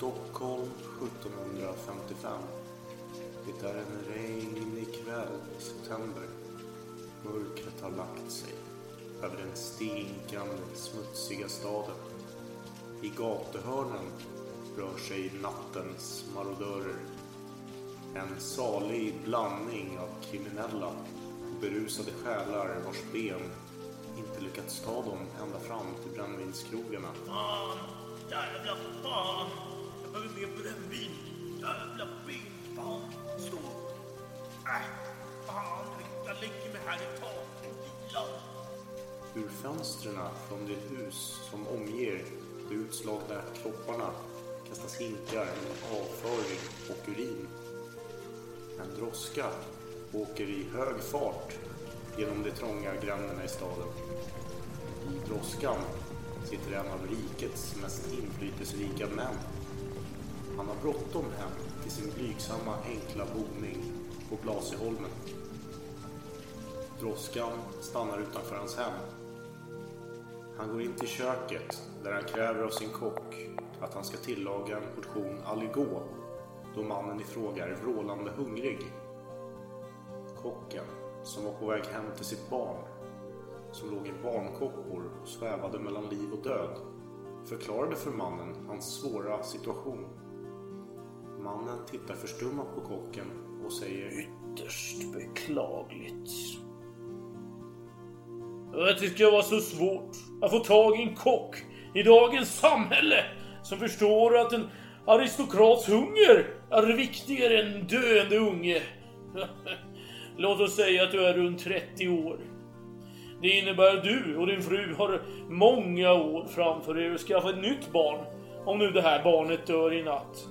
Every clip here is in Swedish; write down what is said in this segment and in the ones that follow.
Stockholm 1755. Det är en regnig kväll i september. Mörkret har lagt sig över den stinkande, smutsiga staden. I gatuhörnen rör sig nattens marodörer. En salig blandning av kriminella och berusade själar vars ben inte lyckats ta dem ända fram till brännvinskrogarna. Fan! Jävla fan! Jag på mer brännvin. Jävla ben! Fan! Slå! Äh! Fan! Jag lägger mig här ett tag. Vila. Ur fönstren från det hus som omger de utslagna kropparna kastas hinkar med avföring och urin. En droska åker i hög fart genom de trånga gränderna i staden. I droskan sitter en av rikets mest inflytelserika män. Han har bråttom hem till sin blygsamma enkla boning på Blasieholmen. Droskan stannar utanför hans hem. Han går in till köket där han kräver av sin kock att han ska tillaga en portion aligot då mannen i fråga är vrålande hungrig. Kocken, som var på väg hem till sitt barn, som låg i barnkoppor och svävade mellan liv och död, förklarade för mannen hans svåra situation. Mannen tittar förstummat på kocken och säger Ytterst beklagligt. Att det ska vara så svårt att få tag i en kock i dagens samhälle som förstår att en aristokrats hunger är viktigare än en döende unge. Låt oss säga att du är runt 30 år. Det innebär att du och din fru har många år framför er att skaffa ett nytt barn. Om nu det här barnet dör i natt.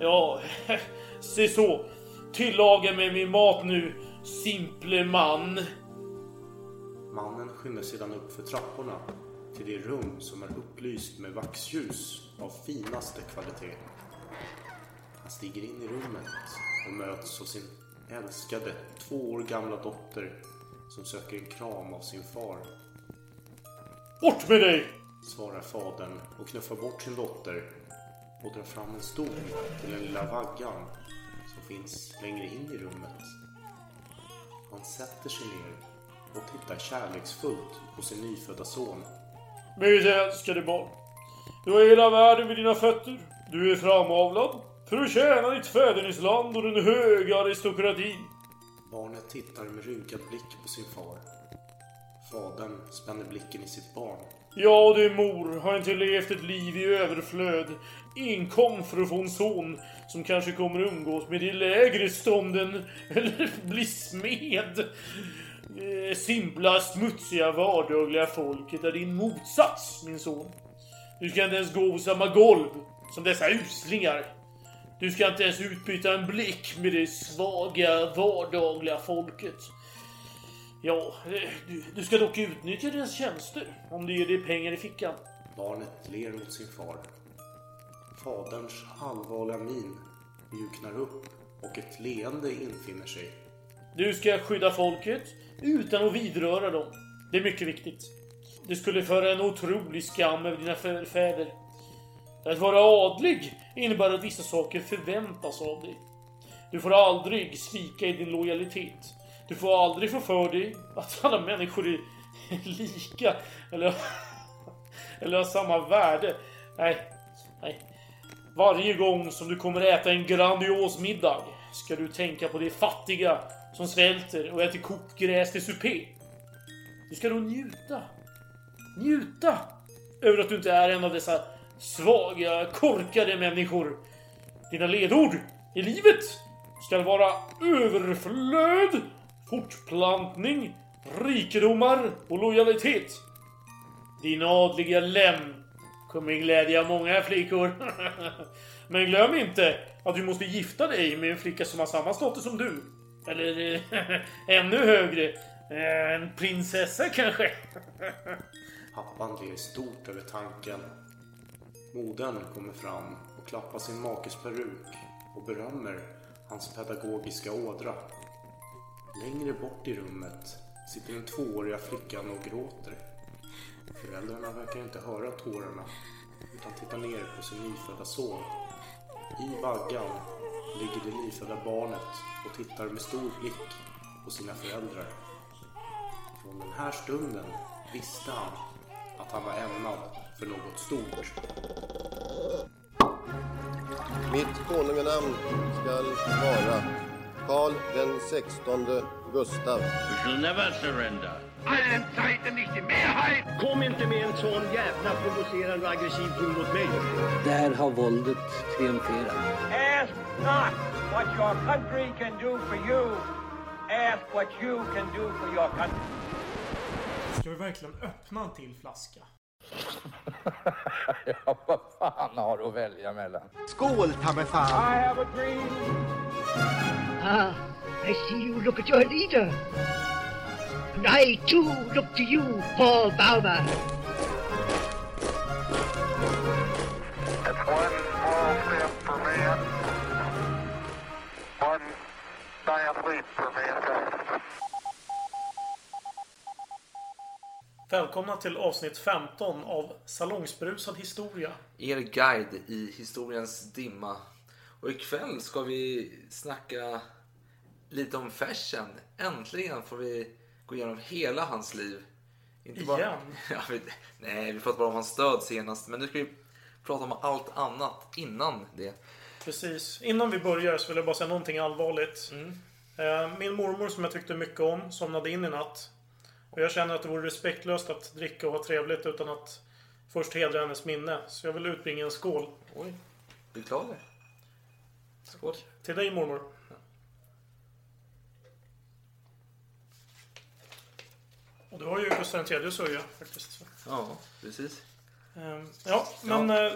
Ja, se så. Tillaga mig min mat nu, simple man. Mannen skyndar sedan upp för trapporna till det rum som är upplyst med vaxljus av finaste kvalitet. Han stiger in i rummet och möts av sin älskade två år gamla dotter som söker en kram av sin far. Bort med dig! Svarar fadern och knuffar bort sin dotter och drar fram en stol till den lilla vaggan som finns längre in i rummet. Han sätter sig ner och tittar kärleksfullt på sin nyfödda son. Mitt älskade barn. Du har hela världen vid dina fötter. Du är framavlad för att tjäna ditt fädernesland och den höga aristokratin. Barnet tittar med rynkad blick på sin far. Fadern spänner blicken i sitt barn. Jag och din mor har inte levt ett liv i överflöd enkom för att få en son som kanske kommer umgås med de lägre stånden eller bli smed. Eh, Simpla, smutsiga, vardagliga folket är din motsats, min son. Du ska inte ens gå på samma golv som dessa uslingar. Du ska inte ens utbyta en blick med det svaga, vardagliga folket. Ja, du, du ska dock utnyttja deras tjänster om du ger dig pengar i fickan. Barnet ler mot sin far. Faderns allvarliga min mjuknar upp och ett leende infinner sig. Du ska skydda folket utan att vidröra dem. Det är mycket viktigt. Det skulle föra en otrolig skam över dina förfäder. Att vara adlig innebär att vissa saker förväntas av dig. Du får aldrig svika i din lojalitet. Du får aldrig få för dig att alla människor är lika eller, eller har samma värde. Nej, nej. Varje gång som du kommer äta en grandios middag ska du tänka på de fattiga som svälter och äter kokt gräs till supé. Du ska då njuta. Njuta över att du inte är en av dessa svaga, korkade människor. Dina ledord i livet ska vara överflöd, fortplantning, rikedomar och lojalitet. Din adliga lem kommer glädja många flickor. Men glöm inte att du måste gifta dig med en flicka som har samma status som du. Eller ännu högre. En prinsessa kanske. Pappan ler stort över tanken. Modern kommer fram och klappar sin makes peruk och berömmer hans pedagogiska ådra. Längre bort i rummet sitter den tvååriga flickan och gråter. Föräldrarna verkar inte höra tårarna utan tittar ner på sin nyfödda son. I vaggan ligger det nyfödda barnet och tittar med stor blick på sina föräldrar. Från den här stunden visste han att han var ämnad för något stort. Mitt konunganamn skall vara Karl den sextonde Gustav. We shall never surrender. allen Zeiten nicht die Mehrheit! Kom inte med en sån jävla provocerande och aggressiv ton mot mig. Där har våldet triumferat. Ask not what your country can do for you. Ask what you can do for your country. Ska vi verkligen öppna en till flaska? Ja, vad fan har du att välja mellan? Skål, ta mig fan! I have a dream. Ah, I see you look at your leader. And I too look to you, Paul Bauma. It's one small step for man, one giant leap for mankind. Välkomna till avsnitt 15 av Salongsberusad historia. Er guide i historiens dimma. Och ikväll ska vi snacka lite om Fersen. Äntligen får vi gå igenom hela hans liv. Inte Igen? Ja, vi, nej, vi pratade bara om hans död senast. Men nu ska vi prata om allt annat innan det. Precis. Innan vi börjar så vill jag bara säga någonting allvarligt. Mm. Eh, Min mormor som jag tyckte mycket om somnade in i natt. Och jag känner att det vore respektlöst att dricka och ha trevligt utan att först hedra hennes minne. Så jag vill utbringa en skål. Oj, beklagar. Skål. Till dig mormor. Och du har ju Gustav III sörja faktiskt. Ja, precis. Ehm, Ja, men... eh,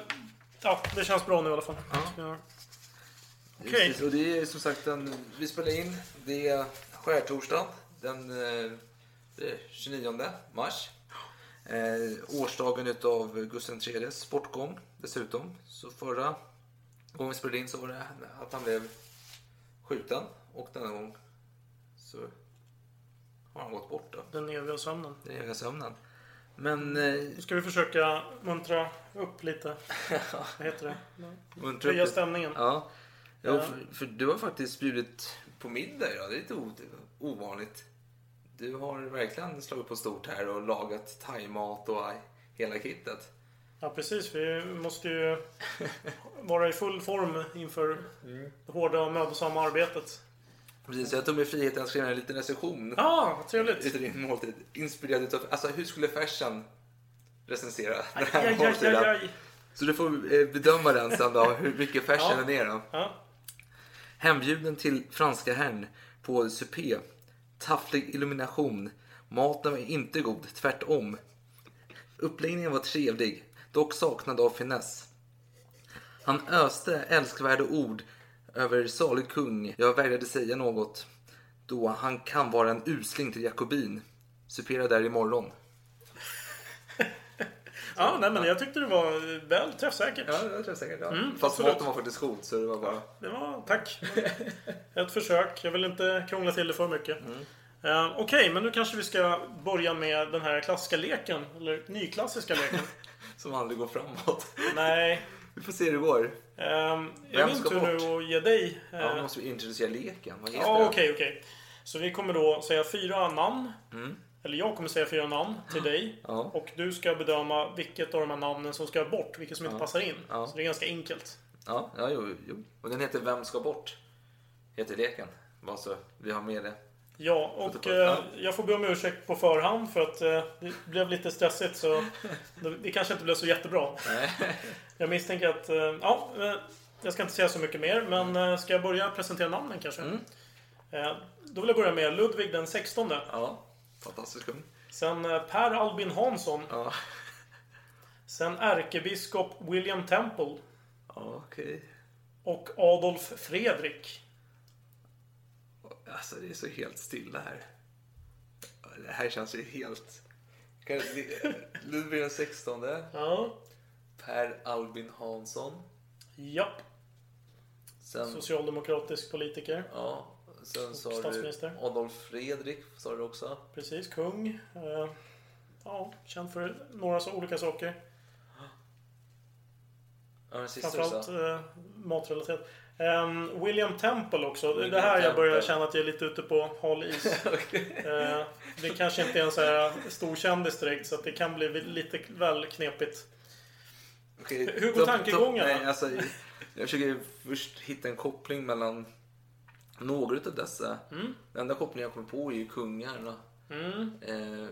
Ja, det känns bra nu i alla fall. Ja. Okej. Precis, och det är som sagt en, vi spelar in. Det är skärtorsdag den eh, det är 29 mars. Eh, årsdagen utav Gustav IIIs sportgång dessutom. Så förra gången vi spelade in så var det att han blev skjuten. Och denna gång så har han gått bort då. Den eviga sömnen. Den eviga sömnen. Men eh, ska vi försöka muntra upp lite. Vad heter det? muntra Höja stämningen. Ja. ja Ja. för, för du har faktiskt bjudit på middag idag. Det är lite ovanligt. Du har verkligen slagit på stort här och lagat thaimat och hela kittet. Ja, precis. Vi måste ju vara i full form inför det hårda och mödosamma arbetet. Precis, jag tog mig friheten att skriva en liten recension. Ja, ah, trevligt. Utav din måltid. Inspirerad utav, alltså hur skulle Fersen recensera den här aj, måltiden? aj. Så du får eh, bedöma den sen då, hur mycket Fersen Ja. den är då. Ja. Hembjuden till franska herrn på supé. Tafflig illumination. Maten var inte god, tvärtom. Uppläggningen var trevlig, dock saknad av finess. Han öste älskvärda ord över salig kung. Jag vägrade säga något, då han kan vara en usling till jakobin. Supera där imorgon. ja, nej men jag tyckte det var väl träffsäkert. Ja, det tror jag säkert. Ja. Mm, Fast maten var faktiskt god, så det var bara... Det var, tack. Ett försök. Jag vill inte krångla till det för mycket. Eh, Okej, men nu kanske vi ska börja med den här klassiska leken. Eller nyklassiska leken. Som aldrig går framåt. Nej. Vi får se hur det går. Um, Vem är min ska tur nu att ge dig... eh, Ja, då måste vi introducera leken. Vad heter Ja, den? okej, okej. Så vi kommer då säga fyra namn. Mm. Eller jag kommer säga fyra namn till dig. Ja. Och du ska bedöma vilket av de här namnen som ska bort. Vilket som inte passar in. Ja. Så det är ganska enkelt. Ja, ja jo, jo. Och den heter Vem ska bort? Heter leken. Bara så vi har med det. Ja, och eh, ja. jag får be om ursäkt på förhand för att eh, det blev lite stressigt så det, kanske inte blev så jättebra. Jag misstänker att, eh, ja, eh, jag ska inte säga så mycket mer men eh, ska jag börja presentera namnen kanske? Mm. Eh, då vill jag börja med Ludvig den 16. Ja, fantastisk kung. Sen Per Albin Hansson. Ja, Sen ärkebiskop William Temple. ja okej. Och Adolf Fredrik. Alltså det är så helt stilla här. Det här känns ju helt... Ludvig den 16. Ja. Per Albin Hansson. Japp. Sen, Socialdemokratisk politiker. ja, sen sa du. Adolf Fredrik. Sa du också. Precis, kung. Eh, ja, känd för några så olika saker. Ja, den sista Framförallt eh, matrelaterat. Ehm, William Temple också. Det är det William här jag börjar känna att jag är lite ute på hal is. Eh, det kanske inte är en så här stor kändis direkt så det kan bli lite väl knepigt. Okej, Hur går tankegångarna? Nej, alltså, jag försöker först hitta en koppling mellan några utav dessa. Mm. Den enda kopplingen jag kommer på är ju kungarna. Mm. Eh,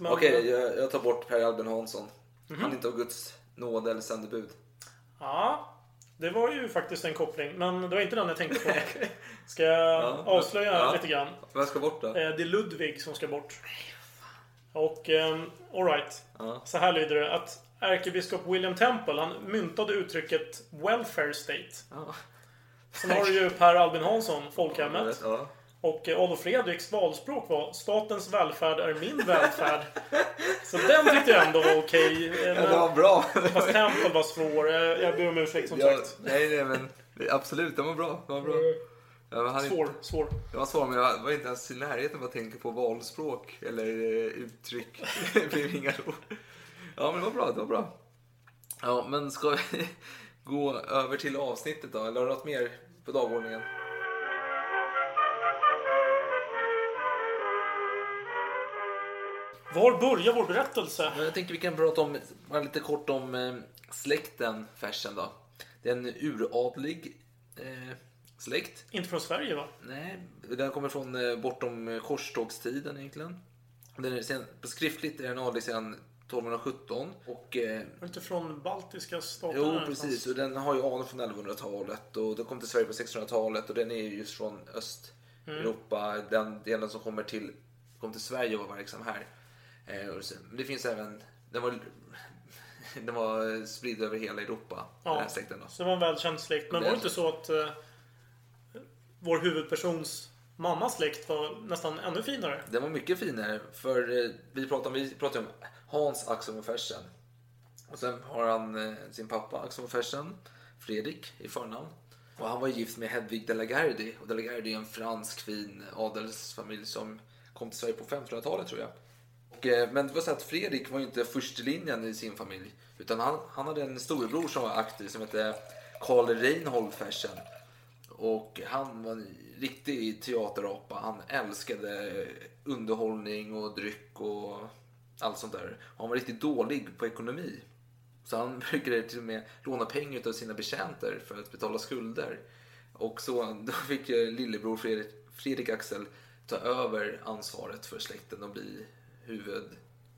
Okej, jag, jag tar bort Per Albin Hansson. Mhm. Han är inte av Guds nåd eller sändebud. Ja, det var ju faktiskt en koppling. Men det var inte den jag tänkte på. Ska jag Ja, avslöja ja. lite grann? Vem ska bort då? Eh, Det är Ludvig som ska bort. Och um, alright. Ja. Så här lyder det. Att ärkebiskop William Temple, han myntade uttrycket welfare state. Ja. Sen har du ju Per Albin Hansson, folkhemmet. Ja. Och eh, Adolf Fredriks valspråk var Statens välfärd är min välfärd. Så den tyckte jag ändå var okej. eh, Ja, det var bra. Fast Temple var svår. Jag, jag ber om ursäkt som Ja, sagt. nej, nej, men absolut, den var bra. Den var bra. Men han är- Svår, svår. Det var svår, men jag var inte ens i närheten av att tänka på valspråk eller eh, uttryck. det blev inga ord. Ja, men det var bra. Det var bra. Ja, men ska vi gå över till avsnittet då? Eller har du något mer på dagordningen? Var börjar vår berättelse? Jag tänker vi kan prata om, lite kort om eh, släkten Fersen då. Det är en uradlig eh, släkt. Inte från Sverige va? Nej, den kommer från eh, bortom eh, korstågstiden egentligen. Den är sen, skriftligt är den adlig sedan 1217 och eh, inte från baltiska stater? Jo, precis. Och den har ju anor från 1100-talet och den kom till Sverige på 1600-talet och den är ju just från Östeuropa. Den delen som kommer till, kom till Sverige och var verksam här. Eh, det finns även, den var, den var spridd över hela Europa, den här Ja, släkten då. så det var en välkänd släkt. Men var det inte så att eh, vår huvudpersons mammas släkt var nästan ännu finare? Den var mycket finare för eh, vi pratar om, vi pratar om Hans Axel von Fersen. Och sen har han eh, sin pappa Axel von Fersen, Fredrik i förnamn. Och han var gift med Hedvig de la Gardie. Och de la Gardie är en fransk fin adelsfamilj som kom till Sverige på 1500-talet tror jag. Och, eh, men det var så att Fredrik var ju inte först i linjen i sin familj. Utan han, han hade en storebror som var aktiv som hette Karl Reinhold Fersen. Och han var en riktig teaterapa. Han älskade underhållning och dryck och allt sånt där. Och han var riktigt dålig på ekonomi. Så han brukade till och med låna pengar av sina betjänter för att betala skulder. Och så då fick eh, lillebror Fredrik, Fredrik Axel ta över ansvaret för släkten och bli huvud,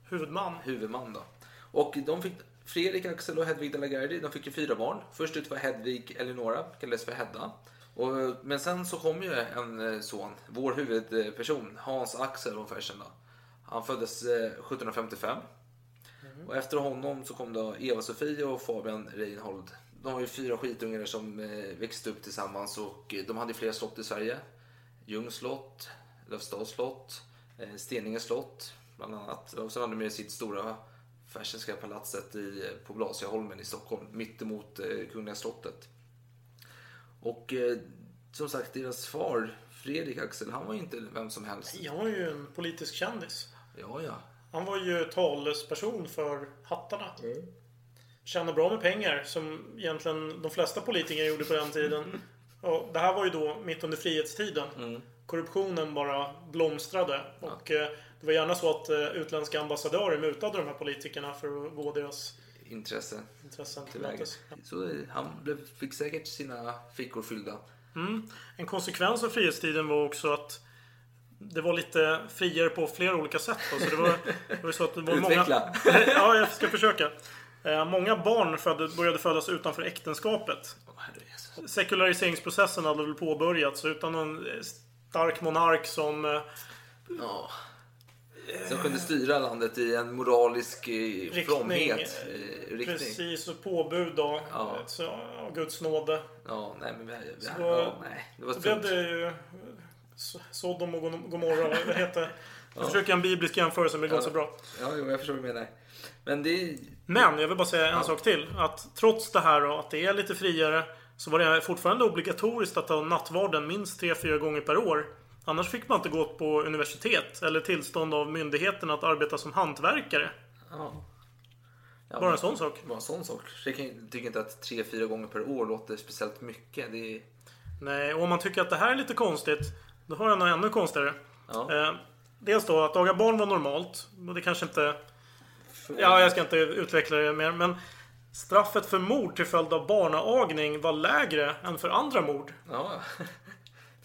Huvudman. huvudman. Då. Och de fick, Fredrik Axel och Hedvig de la Gardie, de fick ju fyra barn. Först ut var Hedvig Eleonora, kallades för Hedda. Och, men sen så kom ju en eh, son, vår huvudperson, Hans Axel von Fersen. Han föddes eh, 1755. Och efter honom så kom då Eva-Sofie och Fabian Reinhold. De har ju fyra skitungar som eh, växte upp tillsammans och de hade flera slott i Sverige. Ljungs slott, Lövstads slott, Steninge slott bland annat. Och så hade de sitt stora Fersenska palatset i, på Blasieholmen i Stockholm, mittemot eh, Kungliga slottet. Och eh, som sagt, deras far Fredrik Axel, han var ju inte vem som helst. Han var ju en politisk kändis. Ja, ja. Han var ju talesperson för hattarna. Tjänade bra med pengar, som egentligen de flesta politiker gjorde på den tiden. Och det här var ju då mitt under frihetstiden. Korruptionen bara blomstrade. Och eh, det var gärna så att eh, utländska ambassadörer mutade de här politikerna för att gå deras Intresse. intressen till mötes. Så eh, han blev, fick säkert sina fickor fyllda. Mm. En konsekvens av frihetstiden var också att det var lite friare på flera olika sätt. då. Så det var, det var så att det var Utveckla. många... ja, jag ska försöka. Många barn födde, började födas utanför äktenskapet. Sekulariseringsprocessen hade väl påbörjats utan någon stark monark som... eh, Ja. Som kunde styra landet i en moralisk eh, fromhet eh, riktning. Precis, och påbud då. Ja. Så, ja, Guds nåde. Ja, nej men vi, vi, Så ja, nej, det var Så blev det ju... Sodom och Gom- Gomorra, vad heter det? Jag försöker en biblisk jämförelse men det går inte så bra. Ja, jo, jag förstår vad du menar. Men det. Men jag vill bara säga en sak till. Att trots det här och att det är lite friare så var det fortfarande obligatoriskt att ha nattvarden minst 3-4 gånger per år. Annars fick man inte gå på universitet eller tillstånd av myndigheten att arbeta som hantverkare. Ja. Ja, Bara en sån sak. Bara en sån sak. Jag tycker inte att tre, fyra gånger per år låter speciellt mycket. Det är... Nej, och om man tycker att det här är lite konstigt, då har jag något ännu konstigare. Ja. Eh, dels då att aga barn var normalt. Och det kanske inte... Ja, jag ska inte utveckla det mer. Men straffet för mord till följd av barnaagning var lägre än för andra mord. Ja.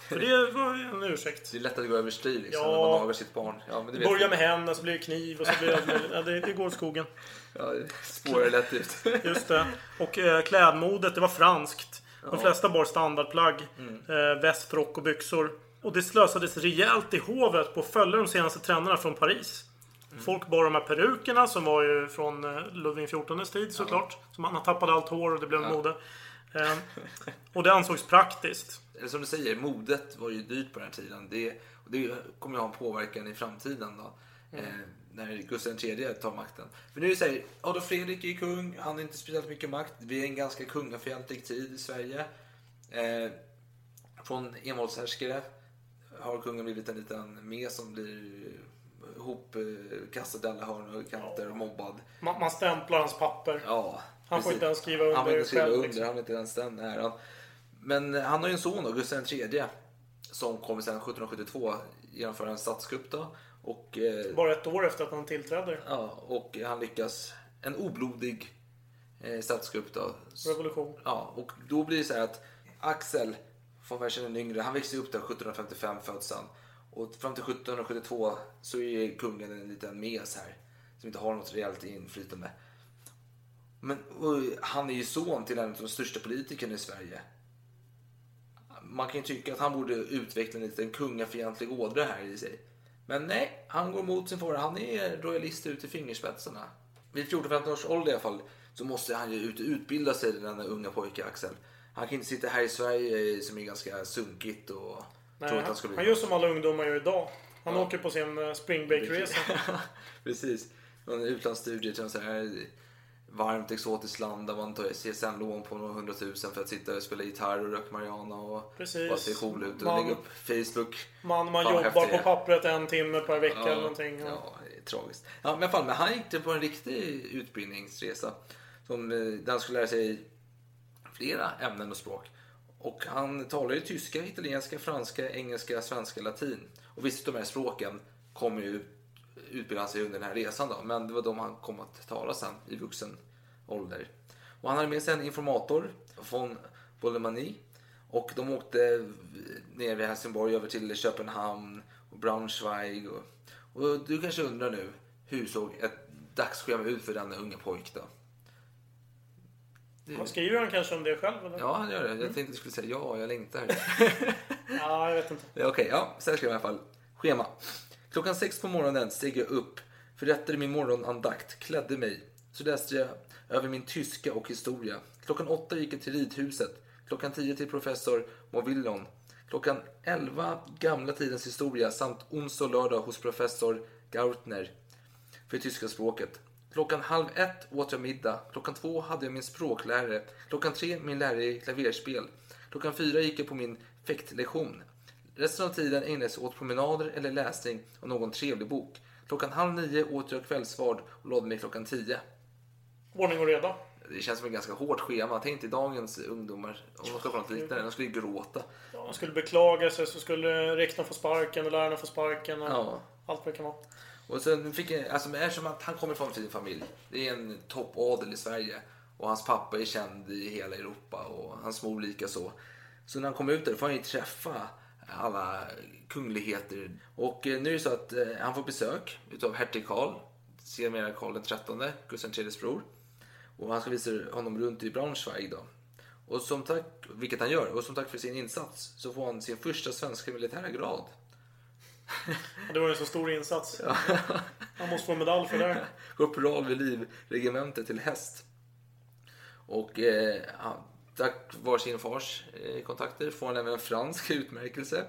För det var ju en ursäkt. Det är lätt att gå över styr liksom, Ja. när man nagar sitt barn. Ja, men det vet Börja jag. med henne, så blir det kniv och så blir det ja, det, det går åt skogen. Ja, det spårar lätt ut. Just det. Och eh, klädmodet, det var franskt. De flesta bar standardplagg. Eh, väst, rock och byxor. Och det slösades rejält i hovet på att följa de senaste trenderna från Paris. Folk bar de här perukerna som var ju från eh, Ludvig XIVs tid såklart. Som han tappade allt hår och det blev mode. Eh, och det ansågs praktiskt. Eller som du säger, modet var ju dyrt på den här tiden. Det, och det kommer ju ha en påverkan i framtiden då. Eh, när Gustav III tar makten. För nu är det så här, Adolf Fredrik är kung, han har inte speciellt mycket makt. Vi är en ganska kungafientlig tid i Sverige. Eh, från envåldshärskare har kungen blivit en liten mes som blir hopkastad i alla hörn och kanter och mobbad. Man, man stämplar hans papper. Ja, Han får precis. inte ens skriva under Han får inte skriva själv, under, liksom. han har inte ens den äran. Men eh, han har ju en son då, Gustav III. Som kommer sedan 1772 genomföra en statskupp då. Och, eh, Bara ett år efter att han tillträdde. ja, och han lyckas. En oblodig eh, statskupp då. Revolution. Ja, och då blir det så här att Axel von Fersen den yngre, han växer upp där 1755 föds han. Och fram till 1772 så är kungen en liten mes här. Som inte har något reellt inflytande. Men han är ju son till en av de största politikerna i Sverige. Man kan ju tycka att han borde utveckla en liten kungafientlig ådra här i sig. Men nej, han går emot sin far. Han är royalist ut i fingerspetsarna. Vid 14-15 års ålder i alla fall så måste han ju ut och utbilda sig, den unga pojke Axel. Han kan inte sitta här i Sverige som är ganska sunkigt och Nej, han han, gör som alla ungdomar gör idag. Han åker på sin eh, spring break-resa. Precis. En utlandsstudie till här varmt exotiskt land där man tar CSN-lån på några hundratusen för att sitta och spela gitarr och röka marijuana och Precis. bara se cool ut och Man- lägga upp Facebook. Man, man jobbar på pappret en timme per vecka eller någonting. Ja, är tragiskt. Ja, men fall, men han gick det på en riktig utbildningsresa. Som, eh, där han skulle lära sig flera ämnen och språk. Och han talar ju tyska, italienska, franska, engelska, svenska, latin. Och visst, de här språken kommer ju utbilda sig under den här resan då. Men det var de han kom att tala sen i vuxen ålder. Och han hade med sig en informator från Bollemani Och de åkte ner vid Helsingborg över till Köpenhamn och Braunschweig. Och, och du kanske undrar nu, hur såg ett dagsschema ut för denna unga pojk då? Man skriver han kanske om det själv? Eller? Ja, han gör det. Jag tänkte att du skulle säga ja, jag längtar. Ja, jag vet inte. Okej, ja, så här ska jag i alla fall. Schema. Klockan sex på morgonen steg jag upp, förrättade min morgonandakt, klädde mig. Så läste jag över min tyska och historia. Klockan åtta gick jag till ridhuset. Klockan tio till professor Movillon. Klockan elva gamla tidens historia samt onsdag och lördag hos professor Gautner för tyska språket. Klockan halv ett åt jag middag. Klockan två hade jag min språklärare. Klockan tre min lärare i klaverspel. Klockan fyra gick jag på min fäktlektion. Resten av tiden ägnades åt promenader eller läsning av någon trevlig bok. Klockan halv nio åt jag kvällsvard och lade mig klockan tio. Ordning och reda. Det känns som ett ganska hårt schema. Tänk dig dagens ungdomar, om de ska få något liknande, de skulle ju gråta. Ja, han skulle beklaga sig så skulle rektorn få sparken och lärarna få sparken. Och Ja. Allt vad det kan vara. Och sen fick jag, alltså eftersom att han kommer från en fin familj. Det är en toppadel i Sverige. Och hans pappa är känd i hela Europa och hans mor lika så. Så när han kommer ut där får han ju träffa alla kungligheter. Och eh, nu är det så att eh, han får besök utav hertig Karl, sedermera Karl XIII, Gustav IIIs bror. Och han ska visa honom runt i Braunschweig då. Och som tack, vilket han gör, och som tack för sin insats så får han sin första svenska militära grad. Och Det var ju en så stor insats. Han måste få en medalj för det. Korporal vid livregementet till häst. Och eh, tack var sin fars eh, kontakter får han även en fransk utmärkelse.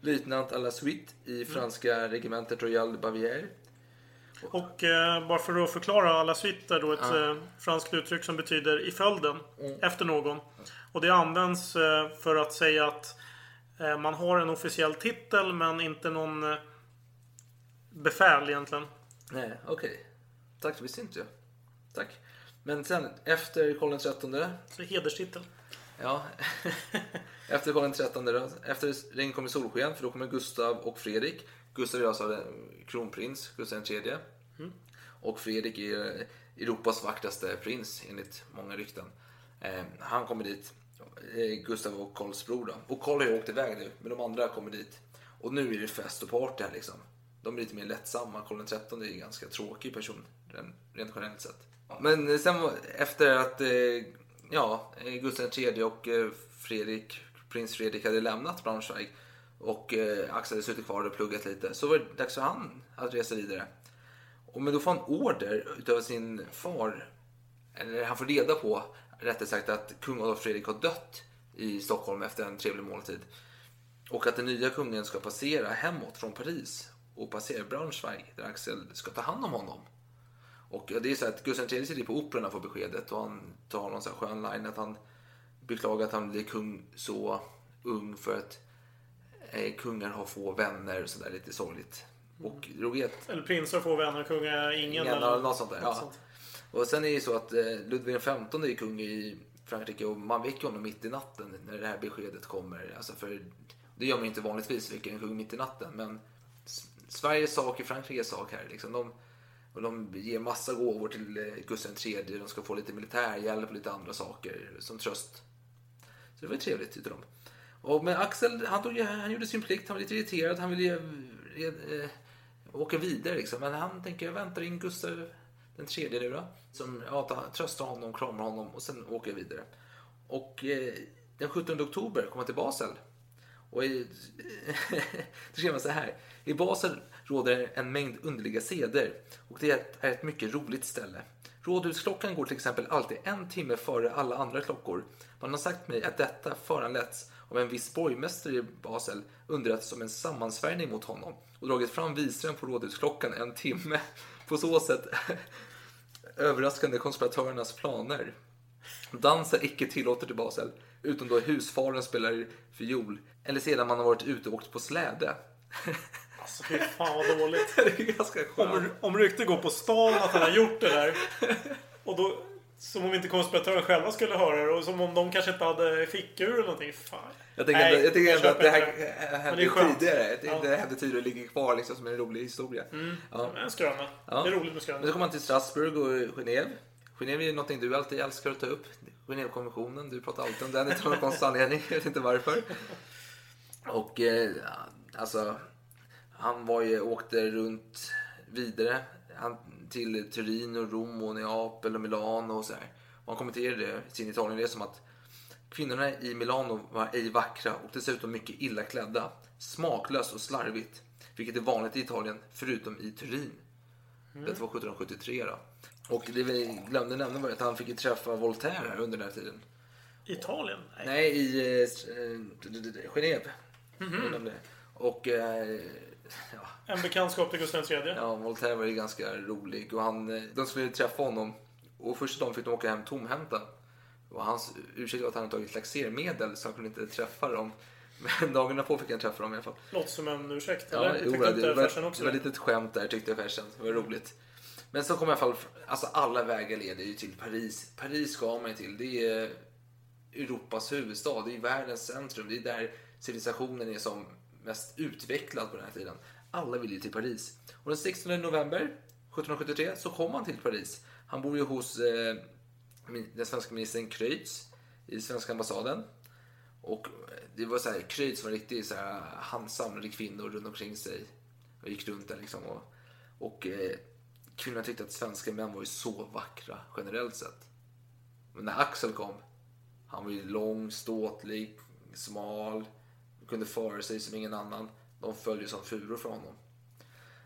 Löjtnant à la suite i franska regementet Royal Bavière. Och eh, bara för att förklara alla suite är då ett eh, franskt uttryck som betyder i följden. Efter någon. Och det används eh, för att säga att man har en officiell titel men inte någon eh, befäl egentligen. Nej, okej. Tack, det visste inte jag. Tack. Men sen efter Karl XIII, Så hederstitel. ja, efter Karl XIII då, efter regn kommer solsken för då kommer Gustav och Fredrik. Gustav är alltså eh, kronprins, Gustav III. Och Fredrik är Europas vackraste prins enligt många rykten. Eh, han kommer dit, eh, Gustav och Karls bror då. Och Karl har ju åkt iväg nu, men de andra kommer dit. Och nu är det fest och party här liksom. De är lite mer lättsamma. Karl XIII är ju en ganska tråkig person, ren- rent generellt sett. Men eh, sen efter att eh, ja, eh, Gustav III och eh, Fredrik, prins Fredrik hade lämnat Braunschweig och eh, Axel hade suttit kvar och pluggat lite så var det dags för han att resa vidare. Och men då får han order utav sin far, eller han får reda på rättare sagt att kung Adolf Fredrik har dött i Stockholm efter en trevlig måltid. Och att den nya kungen ska passera hemåt från Paris och passera Braunschweig där Axel ska ta hand om honom. Och det är så att Gustav III sitter på operan och får beskedet och han tar någon sån här skön line att han beklagar att han blir kung så ung för att eh, kungar har få vänner och sådär lite sorgligt. Och roligt Eller prinsar får vänner, kungar ingen. Ingen, eller något sånt där. något Ja. sånt. Och sen är det ju så att eh, Ludvig XV är kung i Frankrike och man väcker honom mitt i natten när det här beskedet kommer. Alltså för, det gör man ju inte vanligtvis, väcker en kung mitt i natten. Men Sveriges sak är Frankrikes sak här. Liksom. De, och de ger massa gåvor till eh, Gustav III. De ska få lite militärhjälp och lite andra saker som tröst. Så det var ju trevligt tyckte de. Och men Axel, han, tog, han gjorde sin plikt. Han var lite irriterad. Han ville ju eh, eh åka vidare liksom. Men han tänker, jag väntar in Gustav den tredje nu då. Som ja, tröstar honom, kramar honom och sen åker jag vidare. Och eh, den 17 oktober kommer han till Basel. Och i, då skriver man så här. I Basel råder en mängd underliga seder och det är ett, är ett mycket roligt ställe. Rådhusklockan går till exempel alltid en timme före alla andra klockor. Man har sagt mig att detta föranletts av en viss borgmästare i Basel underrättats om en sammansvärjning mot honom och dragit fram visaren på rådhusklockan en timme. På så sätt överraskande konspiratörernas planer. Dans är icke tillåtet i Basel, utom då husfaren spelar fiol eller sedan man har varit ute och åkt på släde. Alltså fy fan vad dåligt. det är ganska skönt. Om, om rykte går på stan att han har gjort det där. Och då... Som om inte konspiratören själva skulle höra det och som om de kanske inte hade fickur eller någonting. Fan. Jag tänker, Nej, ändå, jag tänker jag ändå att det här hände tidigare. Ja. Det hände tidigare och ligger kvar liksom som en rolig historia. Ja. En skröna. Ja. Det är roligt med skrönor. så kommer man till Strasbourg och Genève. Genève är ju någonting du alltid älskar att ta upp. Genèvekonventionen, du pratar alltid om den utan någon konstig anledning. Jag vet inte varför. Och eh, alltså, han var ju, åkte runt vidare han, till Turin och Rom och Neapel och Milano och så här. Han kommenterade sin Italienresa som att kvinnorna i Milano var ej vackra och dessutom mycket illa klädda. Smaklöst och slarvigt. Vilket är vanligt i Italien, förutom i Turin. Det var 1773 då. Och det vi glömde nämna var att han fick träffa Voltaire under den här tiden. Italien? Nej. Nej, i eh, Genève. Glömde det. Och eh, ja, En bekantskap till Gustav III. Ja, Voltaire var ju ganska rolig och han, eh, de skulle träffa honom och första dagen fick de åka hem tomhänta. Och hans ursäkt var att han hade tagit laxermedel så han kunde inte träffa dem. Men dagarna på fick han träffa dem i alla fall. Låter som en ursäkt. Ja, eller? jo, det, inte var, också det var det? lite ett skämt där tyckte farsan. Det var roligt. Men så kom i alla fall, alltså alla vägar leder ju till Paris. Paris ska man ju till. Det är Europas huvudstad. Det är världens centrum. Det är där civilisationen är som mest utvecklad på den här tiden. Alla vill ju till Paris. Och den 16 november 1773 så kom han till Paris. Han bor ju hos eh, den svenska ministern Kreutz i svenska ambassaden. Och eh, det var så här, Kreutz var riktigt så här, han samlade kvinnor runt omkring sig och gick runt där liksom. Och, och eh, kvinnorna tyckte att svenska män var ju så vackra generellt sett. Men när Axel kom, han var ju lång, ståtlig, smal, kunde föra sig som ingen annan. De föll ju som furor för honom.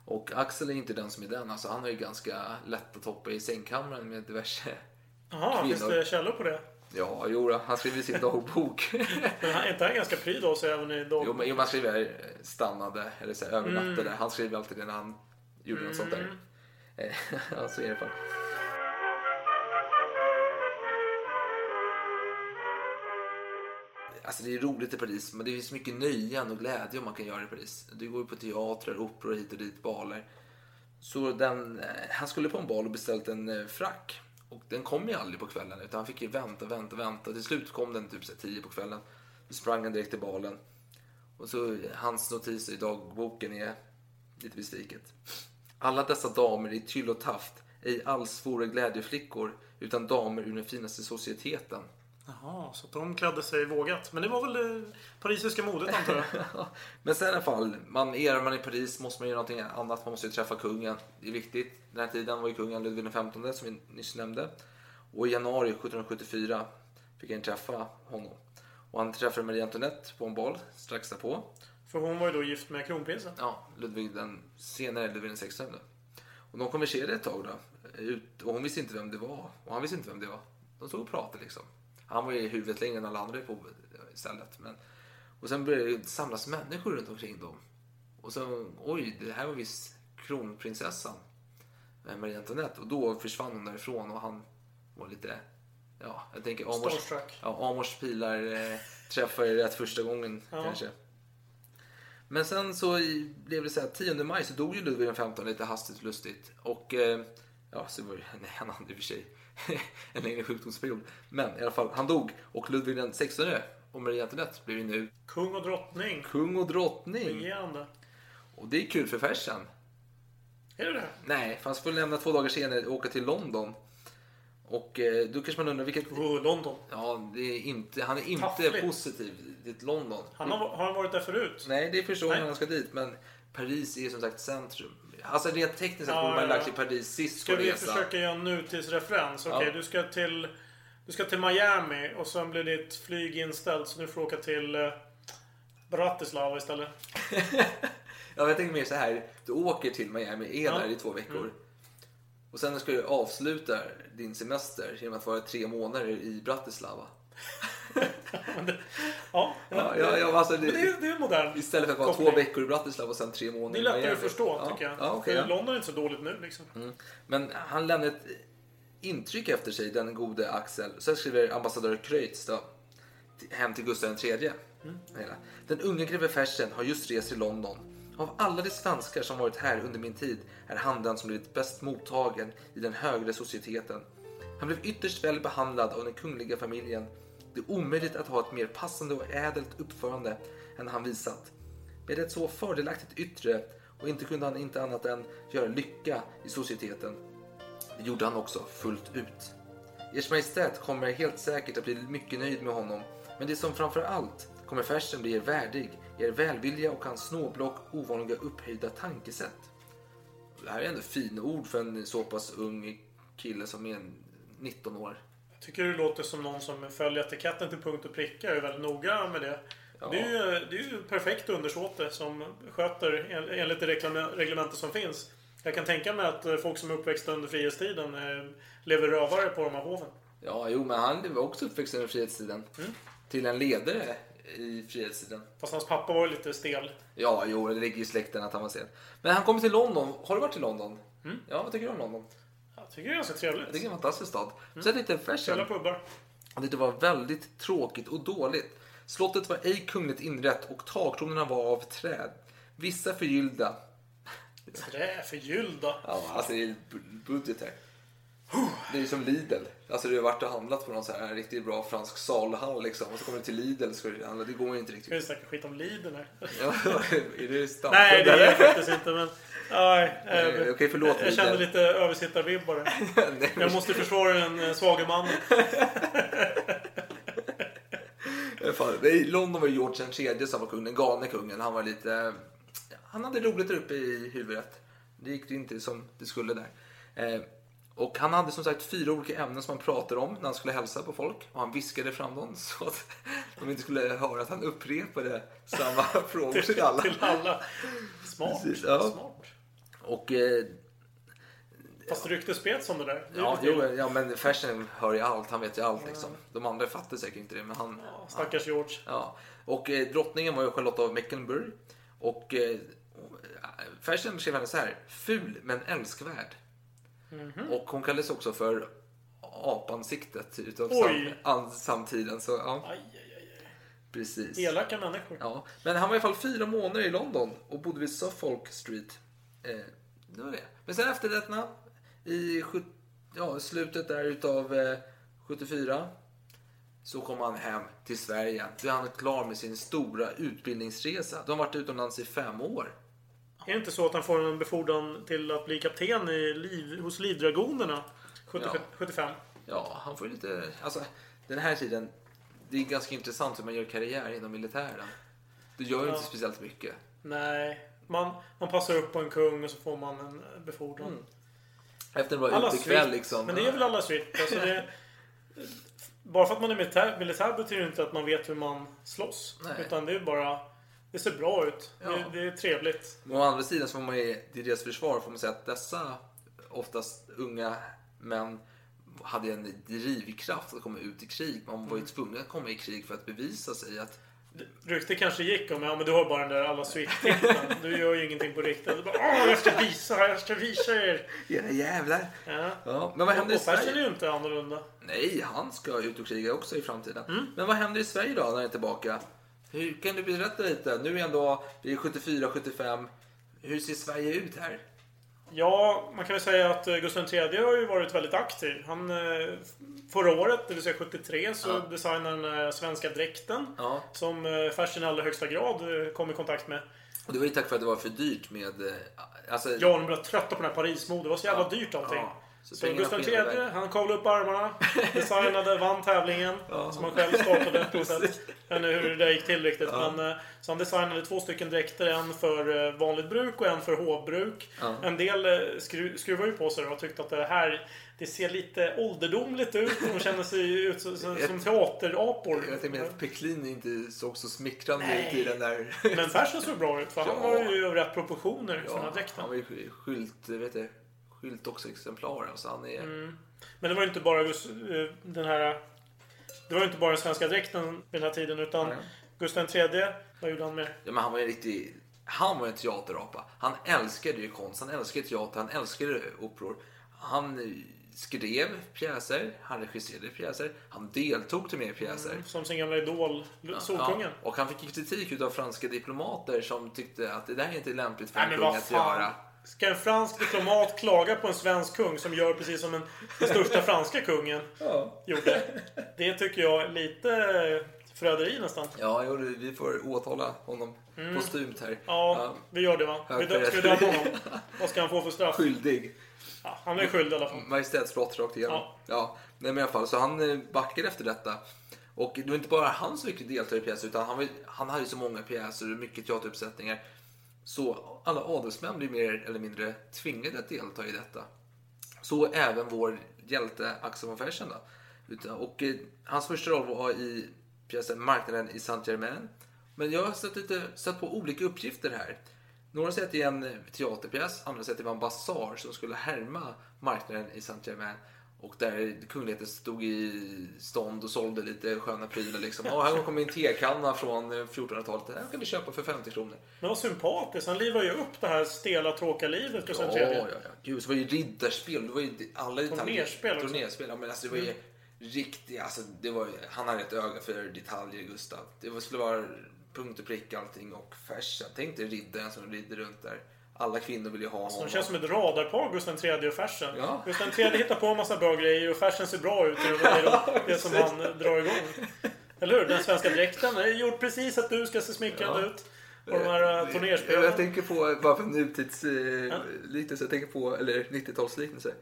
Och Axel är inte den som är den. Alltså, han har ju ganska lätt att hoppa i sängkammaren med diverse Jaha, finns kvinnor. det källor på det? Ja, jo, han skriver i sin dagbok. Men han- är inte han ganska pryd av sig även i dag? jo, men jo, man skriver eh, stannade eller så här, övernattade. Han skriver alltid det när han gjorde något sånt där. Eh, ja, så är det i alla fall. Alltså det är roligt i Paris, men det finns mycket nöjen och glädje man kan göra i Paris. Du går ju på teatrar, operor hit och dit, baler. Så den, eh, han skulle på en bal och beställt en eh, frack. Och den kom ju aldrig på kvällen utan han fick ju vänta, vänta, vänta. Till slut kom den typ 10 på kvällen. Då sprang han direkt till balen. Och så eh, hans notiser i dagboken är lite besviket. Alla dessa damer i tyll och taft, ej alls vore glädjeflickor, utan damer ur den finaste societeten. Jaha, så de klädde sig vågat. Men det var väl det parisiska modet antar jag. Men sen i alla fall, man, är man i Paris måste man göra någonting annat. Man måste ju träffa kungen. Det är viktigt. Den här tiden var ju kungen Ludvig XV som vi nyss nämnde. Och i januari 1774 fick han träffa honom. Och han träffade Marie Antoinette på en bal strax därpå. För hon var ju då gift med kronprinsen. Ja, Ludvig den senare Ludvig den XVI. Och de konverserade ett tag då. Ut, och hon visste inte vem det var. Och han visste inte vem det var. De stod och pratade liksom. Han var ju huvudet längre än alla andra på istället. Men, och sen började det samlas människor runt omkring dem. Och så, oj, det här var visst kronprinsessan. eh, Marie Antoinette. Och då försvann hon därifrån och han var lite, ja, jag tänker Amors, Starstruck. ja, Amors pilar eh, träffade rätt första gången Ja. kanske. Men sen så blev det så här, 10 maj så dog ju Ludvig XV lite hastigt och lustigt. Och eh, ja, så var det, nej, han hade i och för sig en längre sjukdomsperiod. Men i alla fall, han dog. Och Ludvig den 16 och Marie Antoinette ju nu Kung och drottning. kung och drottning. Regerande. Och det är kul för Fersen. Är det det? Nej, för han skulle lämna två dagar senare och åka till London. Och eh, då kanske man undrar vilket... Oh, London. Ja, det är inte, han är inte Taffligt. positiv till London. Han har, har han varit där förut? Nej, det är första gången han ska dit. Men Paris är som sagt centrum. Alltså rent tekniskt sett Ja, borde man ja, lagt ja. till Paris sist Ska på vi resan. försöka göra en nutidsreferens? Okej, Ja. du ska till... Du ska till Miami och sen blir ditt flyg inställt så du får åka till eh, Bratislava istället. Ja, jag tänker mer så här. Du åker till Miami, är Ja. där i två veckor. Mm. Och sen ska du avsluta din semester genom att vara tre månader i Bratislava. Ja, Ja, ja, ja, alltså, Men det, det är modern. Istället för att vara två veckor i Bratislava och sen tre månader Det är i lättare att förstå ja. tycker jag. Ja, okej, För. London är inte så dåligt nu liksom. Mm. Men han lämnade ett intryck efter sig, den gode Axel. Sen skriver ambassadör Kreutz då, till- hem till Gustav III. Hela. Den unge greve Fersen har just rest till London. Av alla de svenskar som varit här under min tid är han den som blivit bäst mottagen i den högre societeten. Han blev ytterst väl behandlad av den kungliga familjen. Det är omöjligt att ha ett mer passande och ädelt uppförande än han visat. Med ett så fördelaktigt yttre och inte kunde han inte annat än göra lycka i societeten. Det gjorde han också fullt ut. Ers Majestät kommer helt säkert att bli mycket nöjd med honom, men det som framför allt kommer färsen bli er värdig, er välvilja och hans snåblock ovanliga upphöjda tankesätt. Det här är ändå fina ord för en så pass ung kille som är 19 år. Tycker det låter som någon som följer etiketten till punkt och pricka och är väldigt noga med det. Det, är ju, det är ju perfekt undersåte som sköter en- enligt det reglementet som finns. Jag kan tänka mig att folk som är uppväxta under frihetstiden eh, lever rövare på de här hoven. Ja, jo, men han var också uppväxt under frihetstiden. Till en ledare i frihetstiden. Fast hans pappa var ju lite stel. Ja, jo, det ligger i släkten att han var sen. Men han kommer till London. Har du varit i London? Ja, vad tycker du om London? Tycker det är ganska trevligt. Jag tycker det är en fantastisk stad. Sen lite fashion. pubbar. Det var väldigt tråkigt och dåligt. Slottet var ej kungligt inrett och takkronorna var av träd. Vissa förgyllda. Trä förgyllda. Ja, alltså det är bu- budget här. Det är ju som Lidl. Alltså du har varit och handlat på någon så här riktigt bra fransk salhall liksom. Och så kommer du till Lidl och ska handla. Det går ju inte Ska riktigt. vi snacka skit om Lidl här? Ja, är det stamp? Nej, det är jag faktiskt inte. Men, nej, eh, Nej, okej, förlåt, Jag kände Lidl. lite översittarvibbar. Jag måste försvara den eh, svage mannen. Alla fall, I London var det George III som var kung, den galne kungen. Han var lite... Han hade roligt där uppe i huvudet. Det gick inte som det skulle där. Eh, och han hade som sagt fyra olika ämnen som han pratade om när han skulle hälsa på folk. Och han viskade fram dem så att de inte skulle höra att han upprepade samma frågor till alla. Till alla. Smart. Precis, ja. Smart. Och eh, Fast ryktet spreds om det där. Det ja, jo, ja, men Fersen hör ju allt. Han vet ju allt liksom. De andra fattar säkert inte det, men han... Stackars George. Ja, och eh, drottningen var ju Charlotte av Mecklenburg. Och eh, Fersen skrev henne så här. Ful men älskvärd. Mhm. Och hon kallades också för apansiktet utav sam, samtiden. Så, ja, aj, aj, aj. precis. Elaka människor. Ja, men han var i alla fall fyra månader i London och bodde vid Suffolk Street. Eh, det var det. Men sen efter detta, i ja, slutet där utav eh, 74 så kom han hem till Sverige. Då är han klar med sin stora utbildningsresa. De har varit utomlands i fem år. Är det inte så att han får en befordran till att bli kapten i liv, hos Livdragonerna 70, Ja. 75? Ja, han får ju lite... Alltså, den här tiden, det är ganska intressant hur man gör karriär inom militären. Du gör ju Ja. inte speciellt mycket. Nej. Man, man passar upp på en kung och så får man en befordran. Mm. Efter en bra Alla utekväll liksom. Men det är väl alla swift. Alltså det, bara för att man är militär, militär betyder inte att man vet hur man slåss. Nej. Utan det är bara... Det ser bra ut. Ja. Det, det är trevligt. Men å andra sidan så får man ju, till deras försvar får man säga att dessa oftast unga män hade en drivkraft att komma ut i krig. Man var ju tvungen att komma i krig för att bevisa sig att Rykte kanske gick om ja, men du har bara den där alla swift-titeln. Du gör ju ingenting på riktigt. Du bara, Åh, jag ska visa, jag ska visa er. era jävlar. Ja. Ja, men vad händer i och Persson är Sverige? ju inte annorlunda. Nej, han ska ut och kriga också i framtiden. Mm. Men vad händer i Sverige då när han är tillbaka? Hur kan du berätta lite? Nu är ändå, vi är 74-75. Hur ser Sverige ut här? Ja, man kan väl säga att eh, Gustav III har ju varit väldigt aktiv. Han, eh, förra året, det vill säga 73, så Ja. designade han eh, svenska dräkten. Ja. Som Fersen i allra högsta grad kom i kontakt med. Och det var ju tack för att det var för dyrt med... Alltså, Ja, de blev trötta på den här Parismode. Det var så jävla Ja. dyrt allting. Ja. Så Så, Gustav III, han kavlade upp armarna, designade, vann tävlingen. Som han själv startade. Jag vet inte hur det där gick till riktigt. Ja. Men, eh, så han designade två stycken dräkter. En för eh, vanligt bruk och en för hovbruk. Ja. En del eh, skru, skruvar ju på sig och tyckte att det här det ser lite ålderdomligt ut. De känner sig ut som, som, som teaterapor. Jag tänkte att Peklin inte såg så smickrande Nej. ut i den där... Men Fersen såg bra ut för han Ja. var ju rätt proportioner här Ja, dräkten. han var ju skylt, vet du, skylt också exemplar. Alltså han är... Mm. Men det var ju inte bara eh, den här... Det var ju inte bara den svenska dräkten vid den här tiden utan Nej. Gustav III, vad gjorde han mer? Ja, men han var ju riktigt... Han var en teaterapa. Han älskade ju konst, han älskade teater, han älskade operor. Han skrev pjäser, han regisserade pjäser, han deltog till mer pjäser. Som sin gamla idol, Solkungen. Ja, och han fick kritik av franska diplomater som tyckte att det där är inte lämpligt för Nej en kung att göra. Ska en fransk diplomat klaga på en svensk kung som gör precis som en, den största franska kungen gjorde? Det tycker jag är lite förräderi nästan. Ja, jo, vi får åtala honom Mm. postumt här. Ja, vi gör det va? Vi Hög dö- ska vi döma honom? Vad ska han få för straff? Skyldig. Ja, han är skyldig i alla fall. Majestätsbrott rakt igenom. Ja. Ja. Nej, men i alla fall, så han eh, backade efter detta. Och det var inte bara han som fick delta i pjäser, utan han, han hade ju så många pjäser och mycket teateruppsättningar. Så alla adelsmän blir mer eller mindre tvingade att delta i detta. Så även vår hjälte Axel von Fersen. Då. Och eh, hans första roll var i pjäsen Marknaden i Saint-Germain. Men jag har sett, lite, sett på olika uppgifter här. Några säger att det är en teaterpjäs, andra säger att det var en basar som skulle härma marknaden i Saint-Germain. Och där kungligheten stod i stånd och sålde lite sköna prylar. Liksom. Ja, här kommer en tekanna från eh, 1400-talet. Den här kan vi köpa för 50 kronor. Men vad sympatiskt. Han livar ju upp det här stela, tråkiga livet, Gustav Ja, ja, ja. Gud, så var ju riddarspel. Det var ju alla detaljer. Turnerspel också. Turnerspel. Ja, men alltså, det var ju riktigt... Alltså, det var, ju- han hade ett öga för detaljer, Gustav. Det var- skulle vara punkt och prick allting. Och färsen. Tänk dig riddaren som rider runt där. Alla kvinnor vill ju ha De honom. känns som ett radarpar, Gustav III och Fersen. Ja. Gustav III hittar på en massa bra grejer och Fersen ser bra ut i det, det som han eh, drar igång. Eller hur? Den svenska dräkten är gjord precis att du ska se smickrande Ja. ut. Och de här Jag turnerspelen. tänker på, bara för nutidsliknelse, jag tänker på, eller 90-talsliknelse.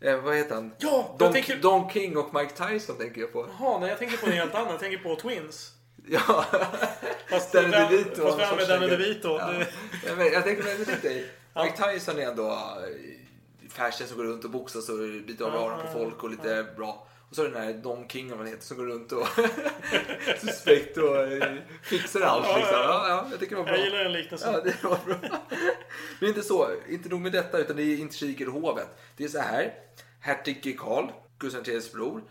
Eh, vad heter han? Ja, jag Don, tänker- Don King och Mike Tyson tänker jag på. Jaha, nej jag tänker på något helt annat. Jag tänker på Twins. Ja. Fast Danny vem- DeVito. fast vem är. Danny DeVito? Ja. Det- Ja, men jag tänker lite i. Mike Tyson är ändå eh, fashion som går runt och boxas och biter av öronen på folk och lite bra. Och så är det den här Don King om han heter som går runt och suspekt och eh, fixar allt. Ja, Liksom. ja, Ja, ja. ja, jag tycker det var bra. Jag gillar den liknelsen. Ja, det var bra. Men inte så, inte nog med detta utan det är intriger i hovet. Det är så här. Hertig Karl, Gustav IIIs bror.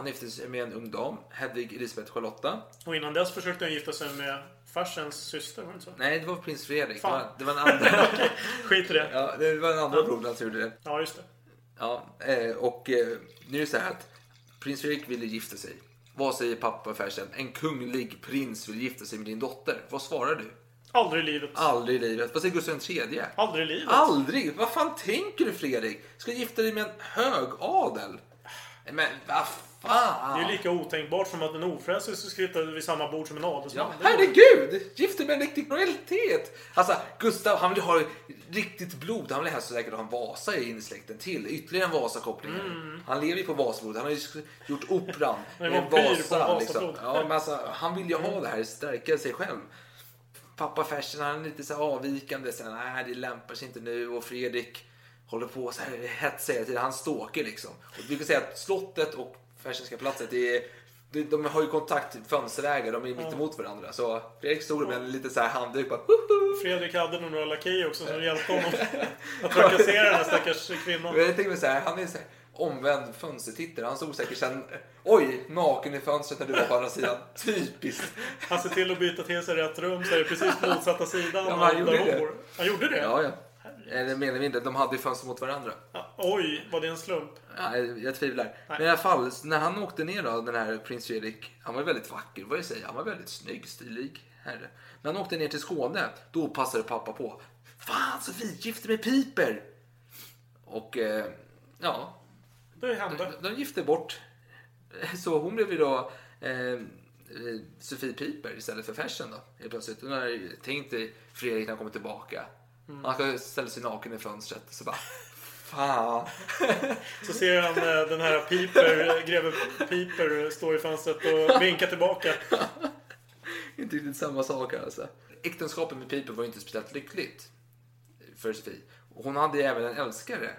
Han gifte sig med en ung dam, Hedvig Elisabeth Charlotta. Och innan dess försökte han gifta sig med farsens syster, var det så? Nej, det var prins Fredrik. Det Fan. var, det var en andra. Skit i det. ja, det var en andra brodern som gjorde det. Ja, just det. Ja, eh, och eh, nu är det så här att prins Fredrik ville gifta sig. Vad säger pappa Fersen? En kunglig prins vill gifta sig med din dotter. Vad svarar du? Aldrig i livet. Aldrig i livet. Vad säger Gustav III? Aldrig i livet. Aldrig! Vad fan tänker du Fredrik? Ska du gifta dig med en högadel? Men vad fan! Det är lika otänkbart som att en ofrälse skulle sitta vid samma bord som en adelsman. Ja, herregud! Gift dig med en riktig royalitet! Alltså, Gustav, han vill ha riktigt blod. Han vill helst säkert ha en Vasa i släkten till. Ytterligare en Vasa-koppling. Han lever ju på Vasablod. Han har ju gjort operan med en Vasa. Liksom. Ja, men alltså, han vill ju ha det här, stärka sig själv. Pappa Fersen, han är lite så här avvikande. Så här, Nej, det lämpar sig inte nu. Och Fredrik håller på så här hetsar hela tiden. Han ståker liksom. Och vi kan säga att slottet och Det är, de, de har ju kontakt, fönsterläge, de är mitt emot varandra. Så Fredrik stod med en lite så här handduk bara, "Woho!" Fredrik hade nog några lakejer också som hjälpte honom att trakassera den här stackars kvinnan. Jag tänker mig så här, han är så här omvänd fönstertittare. Han stod säkert sen, oj, naken i fönstret när du var på andra sidan. Typiskt. Han ser till att byta till sig rätt rum så är det precis motsatta sidan Ja, han gjorde det. bor. Han gjorde det? Ja, ja. Eller mer eller mindre, de hade ju fönster mot varandra. Ja, Oj, var det en slump? Ja, jag, jag tvivlar. Men i alla fall, när han åkte ner då, den här prins Fredrik, han var väldigt vacker, vad jag säger. Han var väldigt snygg, stilig herre. När han åkte ner till Skåne, då passade pappa på. Fan Sofie, gifte med Piper! Och eh, ja, Det hände. de, de gifte bort. Så hon blev ju då eh, eh, Sofie Piper istället för Fersen då. Helt plötsligt. Tänkt dig Fredrik när han kommer tillbaka. Han ska ställa sig naken i fönstret. Så bara, fan. Så ser han eh, den här Piper, greve Piper stå i fönstret och vinka tillbaka. inte riktigt samma sak alltså. Äktenskapet med Piper var ju inte speciellt lyckligt för Sofie. Och Hon hade ju även en älskare,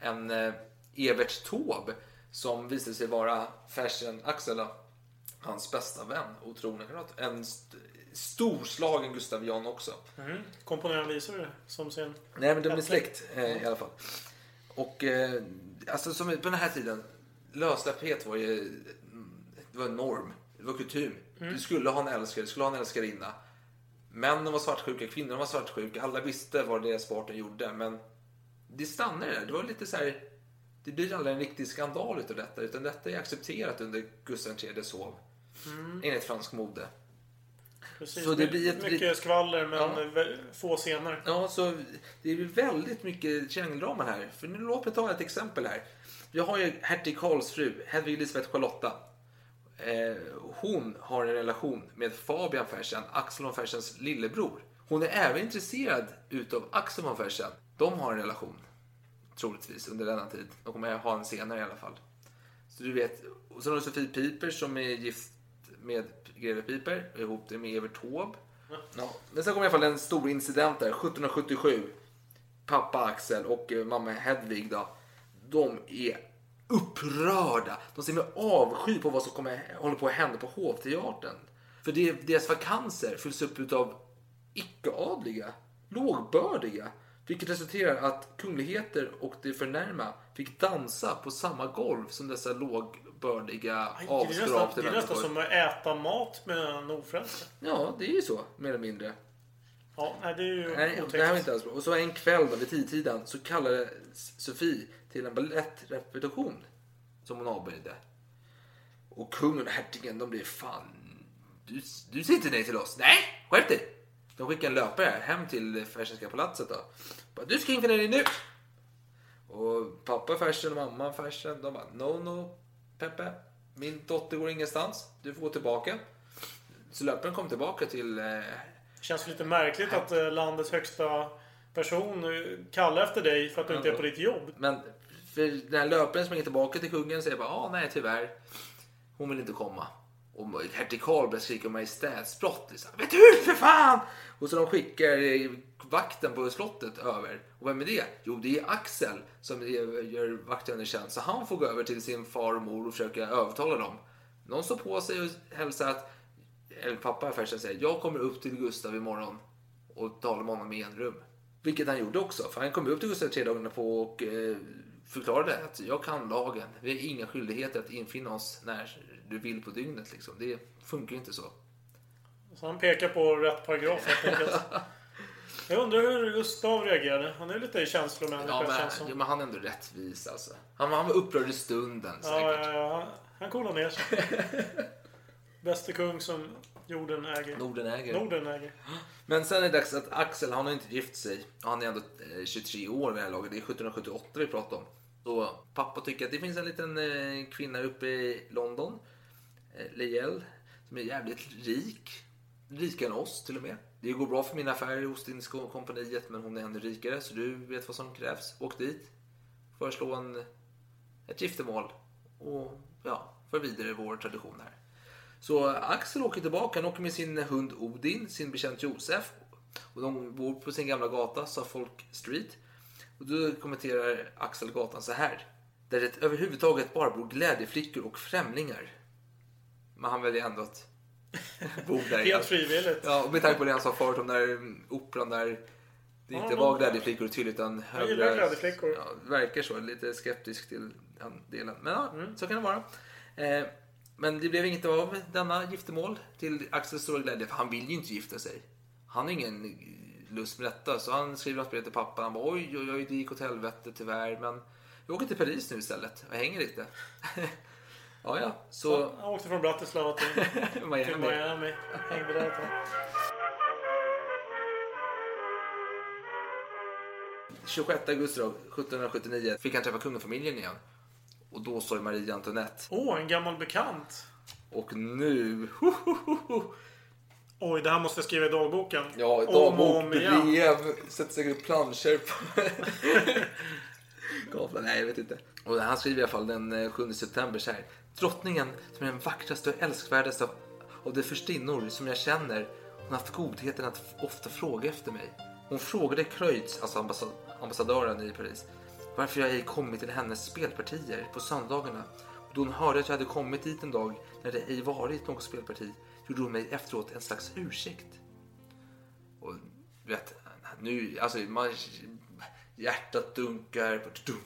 en eh, Evert Taube, som visade sig vara Fersen Axel, hans bästa vän och tronkamrat. En st- storslagen Gustav Jan också. Komponerande visor som sin... Nej, men de är släkt eh, i alla fall. Och eh, alltså som på den här tiden, lössläppthet var ju det var en norm. Det var kutym. Du skulle ha en älskare, du skulle ha en älskarinna. Männen var svartsjuka, kvinnorna var svartsjuka. Alla visste vad deras partner gjorde. Men det stannade där. Det var lite så här. Det blir aldrig en riktig skandal utav detta. Utan detta är accepterat under Gustav IIIs hov. Enligt fransk mode. Precis. Så det blir ett- Mycket skvaller men Ja. få scener. Ja, så det är ju väldigt mycket kängeldrama här. För nu låt mig ta ett exempel här. Vi har ju hertig Karls fru, Hedvig Elisabeth Charlotta. Eh, hon har en relation med Fabian Fersen, Axel von Fersens lillebror. Hon är även intresserad utav Axel von Fersen. De har en relation, troligtvis, under denna tid. De kommer ha en senare i alla fall. Så du vet, och så har du Sofie Piper som är gift med greve Piper, och ihop det med Evert Taube. Ja. Men sen kommer i alla fall en stor incident där, 1777. Pappa Axel och eh, mamma Hedvig då. De är upprörda. De ser med avsky på vad som kommer, håller på att hända på hovteatern. För det, deras vakanser fylls upp utav icke-adliga, lågbördiga. Vilket resulterar att kungligheter och det förnärma fick dansa på samma golv som dessa lågbördiga, Nästan, avskrapta det är nästan som att äta mat med en ofrälse. Ja, det är ju så, mer eller mindre. Ja, nej, det är ju Nej, otäckt. det här var inte alls bra. Och så en kväll då, vid tiden så kallade Sofie till en balettrepetition som hon avböjde. Och kungen och hertigen, de blev fan... Du, du säger inte nej till oss. Nej, skärp dig! De skickade en löpare hem till Fersenska palatset då. Bara, du ska infinna dig nu! Och pappa Fersen och mamma Fersen, de bara, no, no, Peppe. Min dotter går ingenstans. Du får gå tillbaka. Så löparen kom tillbaka till eh, känns lite märkligt att eh, landets högsta person kallar efter dig för att du inte är på ditt jobb. Men för den här löparen springer tillbaka till kungen och säger bara ah, nej tyvärr. Hon vill inte komma. Och hertig Karl börjar skrika majestätsbrott. Liksom. Vet du hur för fan! Och så de skickar eh, vakten på slottet över. Och vem är det? Jo det är Axel som gör vakten tjänst. Så han får gå över till sin far och mor och försöka övertala dem. Någon står på sig och hälsar att eller pappa Fersen säger jag kommer upp till Gustav imorgon och talar med honom i en rum. Vilket han gjorde också, för han kom upp till Gustav tre dagarna på och eh, förklarade att jag kan lagen. Vi har inga skyldigheter att infinna oss när du vill på dygnet. Liksom. Det funkar inte så. Så han pekar på rätt paragraf helt enkelt. Jag undrar hur Gustav reagerade. Han är lite känslomänniska Ja, men, som. ja, men han är ändå rättvis alltså. Han, han var upprörd i stunden Ja, säkert. ja, ja. Han- Han coolar ner sig. Bäste kung som Jorden äger. Norden äger. Norden äger. Men sen är det dags att Axel, han har inte gift sig. Han är ändå eh, 23 år vid det här laget. Det är 1778 vi pratar om. Så pappa tycker att det finns en liten eh, kvinna uppe i London, eh, Liel, som är jävligt rik. Rikare än oss till och med. Det går bra för mina affärer i Ostindiska kompaniet men hon är ännu rikare så du vet vad som krävs. Åk dit. Föreslå en, ett giftermål och ja, för vidare vår tradition här. Så Axel åker tillbaka. Han åker med sin hund Odin, sin betjänt Josef. Och de bor på sin gamla gata, Suffolk Street. Och då kommenterar Axel gatan så här. Där det överhuvudtaget bara bor glädjeflickor och främlingar. Men han väljer ändå att bo där. Helt frivilligt. Ja, och med tanke på det han sa förut om där operan där det inte Ja, var glädjeflickor tydligt utan Jag gillar glädjeflickor. Ja, verkar så. Lite skeptisk till den delen. Men ja, Mm. så kan det vara. Eh, men det blev inget av denna giftermål till Axels stora glädje. För han vill ju inte gifta sig. Han har ingen lust med detta. Så han skriver ett brev till pappa. Han bara oj, oj, oj, det gick åt helvete tyvärr. Men vi åker till Paris nu istället och hänger lite. ja, ja. Så Han åkte från Bratislava till, till Miami. Miami. Hängde där ett tag. 26 augusti då, 1779 fick han träffa kungafamiljen igen. Och då står Marie Antoinette. Åh, en gammal bekant. Och nu... Ho, ho, ho, ho. Oj, det här måste jag skriva i dagboken. Ja, Om dagbok, om igen. brev, sätter säkert upp planscher på gavlar. Nej, jag vet inte. Och han skriver i alla fall den eh, 7 september så här. Drottningen som är den vackraste och älskvärdaste av, av de förstinnor som jag känner. Hon har haft godheten att ofta fråga efter mig. Hon frågade Kreutz, alltså ambassad, ambassadören i Paris, varför jag ej kommit till hennes spelpartier på söndagarna. Och då hon hörde att jag hade kommit dit en dag när det ej varit något spelparti gjorde hon mig efteråt en slags ursäkt. Och du vet, nu, alltså man, hjärtat dunkar. Badum,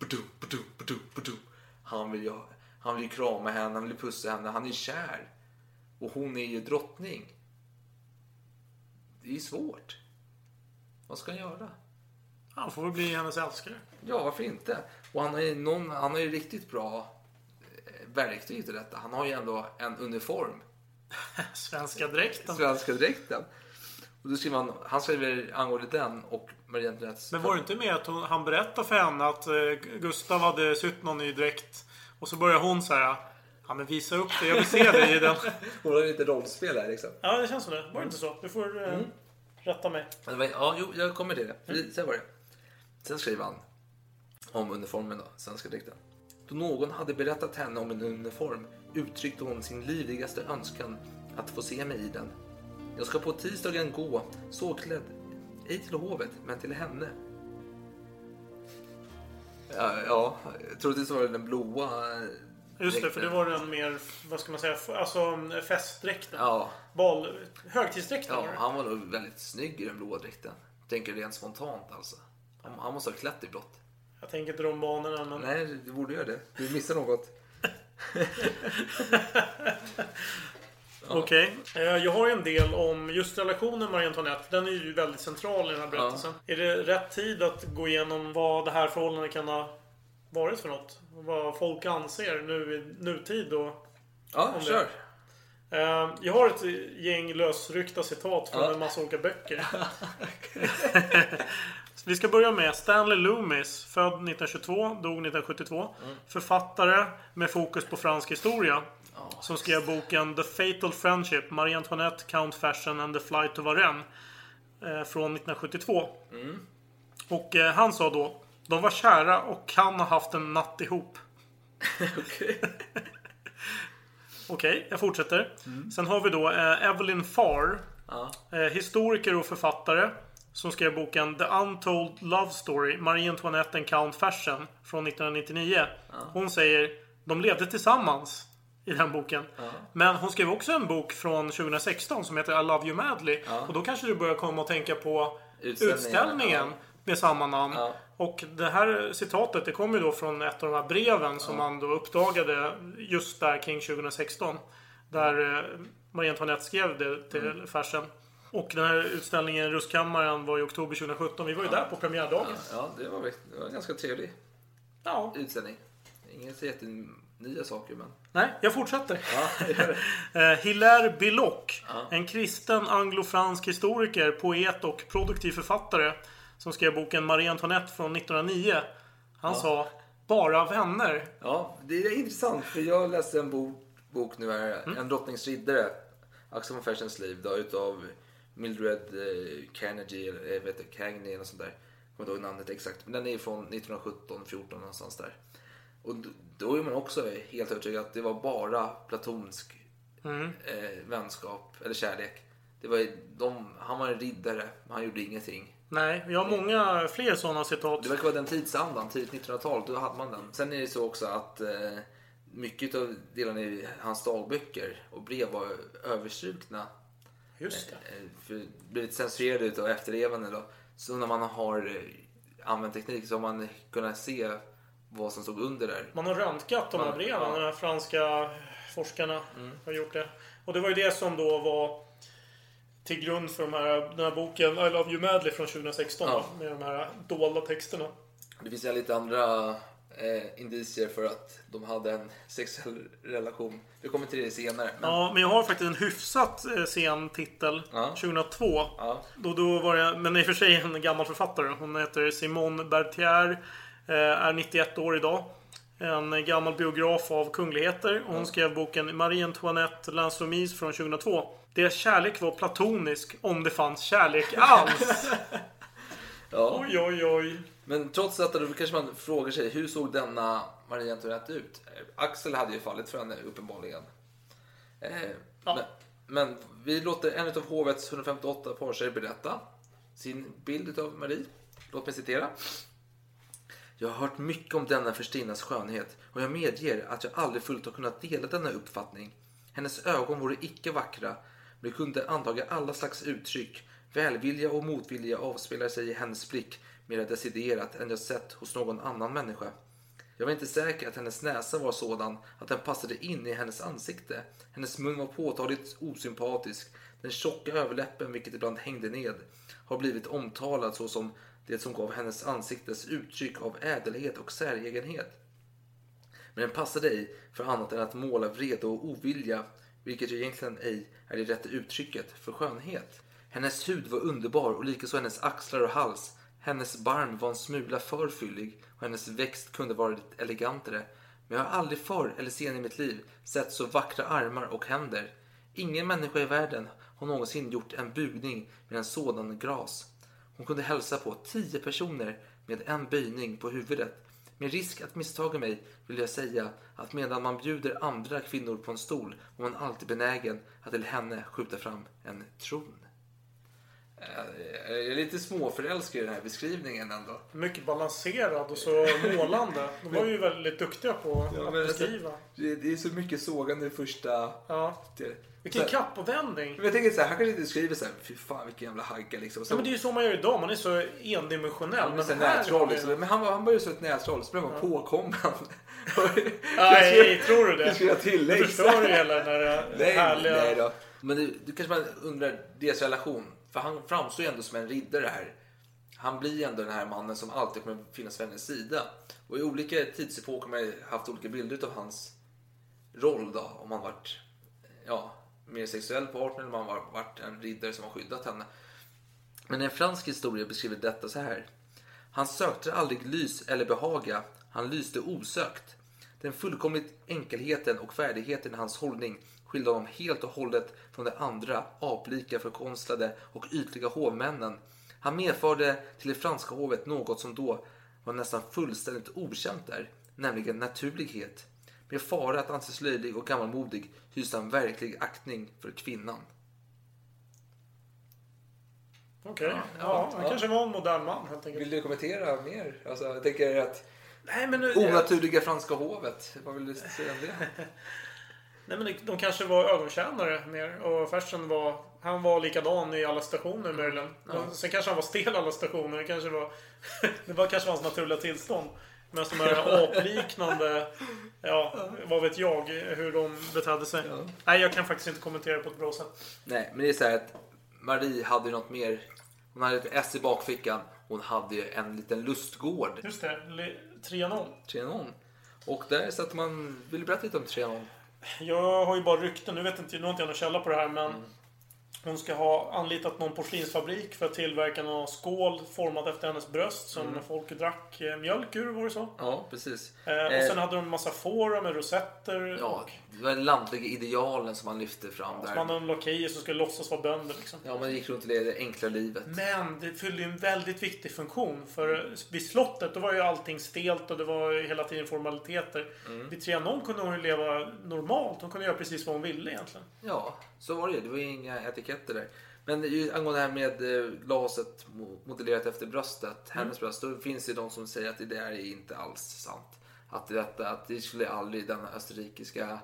badum, badum. Han vill ju, han vill krama henne, han vill ju pussa henne, han är kär. Och hon är ju drottning. Det är ju svårt. Vad ska han göra? Han får väl bli hennes älskare. Ja, varför inte? Och han har ju, någon, han har ju riktigt bra eh, verktyg till detta. Han har ju ändå en uniform. Svenska dräkten. Svenska dräkten. Och då skriver han, han skriver angående den och Marie Antoinettes... Men var det inte med att hon, han berättade för henne att eh, Gustav hade sytt någon ny dräkt? Och så börjar hon säga Ja men visa upp det, jag vill se dig i den. Hon har lite rollspel här liksom. Ja det känns som det. Var det inte så? Du får eh, rätta mig. Ja, jo, jag kommer till det. För Så var det. Sen skriver han om uniformen då, svenska dräkten. Då någon hade berättat henne om en uniform uttryckte hon sin livligaste önskan att få se mig i den. Jag ska på tisdagen gå, så klädd, ej till hovet, men till henne. Ja, ja troligtvis var det den blåa Just det, för det var den mer, vad ska man säga, alltså festdräkten. Ja, Bal, högtidsdräkten ja, var det. han var nog väldigt snygg i den blåa dräkten. Tänker rent spontant alltså. Han, han måste ha klätt i blått. Jag tänker inte de banorna men... Nej, du borde göra det. Du missar något. Okej. Eh, Jag har en del om just relationen Marie Antoinette. Den är ju väldigt central i den här berättelsen. Är det rätt tid att gå igenom vad det här förhållandet kan ha varit för något? Vad folk anser nu i nutid och... Ja, Om det- kör. Eh, Jag har ett gäng lösryckta citat från Ja. en massa olika böcker. Vi ska börja med Stanley Loomis, född 1922, dog 1972. Mm. Författare med fokus på fransk historia. Som skrev boken The Fatal Friendship, Marie Antoinette, Count Fashion and the Flight to Varennes. eh, Från 1972. Mm. Och eh, han sa då De var kära och kan ha haft en natt ihop. Okej. Okej, jag fortsätter. Sen har vi då eh, Evelyn Farr. Ja. Eh, historiker och författare. Som skrev boken The Untold Love Story, Marie Antoinette and Count Fashion. Från 1999. Hon säger De levde tillsammans. I den boken. Men hon skrev också en bok från 2016 som heter I Love You Madly. Och då kanske du börjar komma och tänka på Utställningen, utställningen med samma namn. Och det här citatet det kommer ju då från ett av de här breven som man då uppdagade just där kring 2016. Där eh, Marie Antoinette skrev det till Mm. Fashion. Och den här utställningen i Rustkammaren var i oktober 2017. Vi var ju där på premiärdagen. Ja, det var, det var en ganska trevlig Ja, utställning. Inga så jättenya saker men... Nej, jag fortsätter. Ja. Eh, Hilaire Belloc, Ja. en kristen anglo-fransk historiker, poet och produktiv författare som skrev boken Marie Antoinette från 1909. Han Ja. sa bara vänner. Ja, det är intressant för jag läste en bok, bok nu här, Mm. En drottnings riddare, Axel von Fersens liv då, utav Mildred eh, Carnegie, eller jag vet inte, Cagney eller sånt där. Jag kommer inte ihåg namnet exakt, men den är från 1917, 14 någonstans där. Och då är man också helt övertygad att det var bara platonsk Mm. eh, vänskap eller kärlek. Det var, de, han var en riddare, han gjorde ingenting. Nej, jag har många fler sådana citat. Det verkar vara den tidsandan, tidigt 1900-tal, då hade man den. Sen är det så också att eh, mycket av delarna i hans dagböcker och brev var överstrukna. Just det. Eh, för blivit censurerade utav efterlevande då. Så när man har eh, använt teknik så har man kunnat se vad som stod under där. Man har röntgat de här breven. ja. Mm. De här franska forskarna har gjort det. Och det var ju det som då var till grund för de här, den här boken I Love You Madly från 2016. Ja. Med de här dolda texterna. Det finns ju lite andra eh, indicier för att de hade en sexuell relation. Vi kommer till det senare. Men, Ja, men jag har faktiskt en hyfsat eh, sen titel. Ja. 2002. Ja. Då, då var det, men i och för sig en gammal författare. Hon heter Simone Berthier. eh, Är 91 år idag. En gammal biograf av kungligheter. Och hon skrev boken Marie Antoinette Lancelot från 2002. Deras kärlek var platonisk om det fanns kärlek alls. ja. oj, oj, oj. Men trots detta då kanske man frågar sig hur såg denna Marie Antoinette ut? Axel hade ju fallit för henne uppenbarligen. Eh, men, men vi låter en av hovets 158 parser berätta sin bild av Marie. Låt mig citera. Jag har hört mycket om denna förstinnas skönhet och jag medger att jag aldrig fullt har kunnat dela denna uppfattning. Hennes ögon vore icke vackra, men kunde antaga alla slags uttryck. Välvilja och motvilja avspelar sig i hennes blick mer deciderat än jag sett hos någon annan människa. Jag var inte säker att hennes näsa var sådan att den passade in i hennes ansikte. Hennes mun var påtagligt osympatisk. Den tjocka överläppen, vilket ibland hängde ned, har blivit omtalad såsom det som gav hennes ansiktes uttryck av ädelhet och säregenhet. Men den passade ej för annat än att måla vrede och ovilja, vilket ju egentligen ej är det rätta uttrycket för skönhet. Hennes hud var underbar och likaså hennes axlar och hals. Hennes barm var en smula för fyllig och hennes växt kunde varit elegantare. Men jag har aldrig förr eller sen i mitt liv sett så vackra armar och händer. Ingen människa i världen har någonsin gjort en bugning med en sådan gras. Hon kunde hälsa på tio personer med en böjning på huvudet. Med risk att misstaga mig vill jag säga att medan man bjuder andra kvinnor på en stol var man alltid benägen att till henne skjuta fram en tron. Jag är lite småförälskad i den här beskrivningen ändå. Mycket balanserad och så målande. De var ju väldigt duktiga på att Ja, men alltså, beskriva. det, det är så mycket sågande i första... Ja. Vilken så här- kappavändning. Men jag tänker så här, han kanske inte skriver så här, fy fan vilken jävla hagga liksom. Så, Ja, men det är ju så man gör idag. Man är så endimensionell. men sen här har nätroll liksom. Men han, var- han började som ett nätroll, så blev han påkommen. Nej, tror du det? Det ska jag tillägga. Du förstör ju hela den där Nej, härliga... nej då. Men du, du kanske man undrar deras relation. För han framstår ju ändå som en riddare här. Han blir ju ändå den här mannen som alltid kommer finnas vid hennes sida. Och i olika tidsepoker har man ju haft olika bilder av hans roll då. Om han varit eh, ja, mer sexuell partner eller om han varit en riddare som har skyddat henne. Men en fransk historia beskriver detta så här. Han sökte aldrig lys eller behaga, han lyste osökt. Den fullkomligt enkelheten och värdigheten i hans hållning skilde honom helt och hållet från de andra aplika förkonstlade och ytliga hovmännen. Han medförde till det franska hovet något som då var nästan fullständigt okänt där, nämligen naturlighet. Med fara att anses löjlig och gammalmodig hyste han verklig aktning för kvinnan. Okej. Ja, ja, han ja. kanske var en modern man helt enkelt. Vill du kommentera mer? Alltså, jag tänker att Nej, men nu... onaturliga franska hovet, vad vill du säga om det? Nej, men de kanske var ögontjänare mer. Och Fersen var... Han var likadan i alla stationer möjligen. Ja. Sen kanske han var stel i alla stationer. Det kanske var... det var kanske hans naturliga tillstånd. Men de här apliknande... Ja, vad vet jag hur de betedde sig. Nej, jag kan faktiskt inte kommentera på ett bra sätt. Nej, men det är så här att Marie hade ju något mer. Hon hade ett S i bakfickan. Hon hade ju en liten lustgård. Just det. Trianon. Trianon. Och där satt man... Vill du berätta lite om Trianon? Jag har ju bara rykten. Nu vet inte, nu har inte jag någon källa på det här men Mm hon ska ha anlitat någon porslinsfabrik för att tillverka någon skål formad efter hennes bröst som Mm. folk drack eh, mjölk ur, var det så? Ja, precis. Eh, och Eh, sen hade de en massa fåra med rosetter. Ja, och det var den lantliga idealen som man lyfte fram så där. man hade en lakejer som skulle låtsas vara bönder liksom. Ja, man gick runt i det enkla livet. Men det fyllde ju en väldigt viktig funktion. För vid slottet då var ju allting stelt och det var ju hela tiden formaliteter. Mm. Vid Trianon kunde hon ju leva normalt. Hon kunde göra precis vad hon ville egentligen. Ja, så var det ju. Det var ju inga etiketter där. Men ju angående det här med eh, glaset mo- modellerat efter bröstet, hennes bröst, då finns det de som säger att det där är inte alls sant. Att detta, att det skulle aldrig denna österrikiska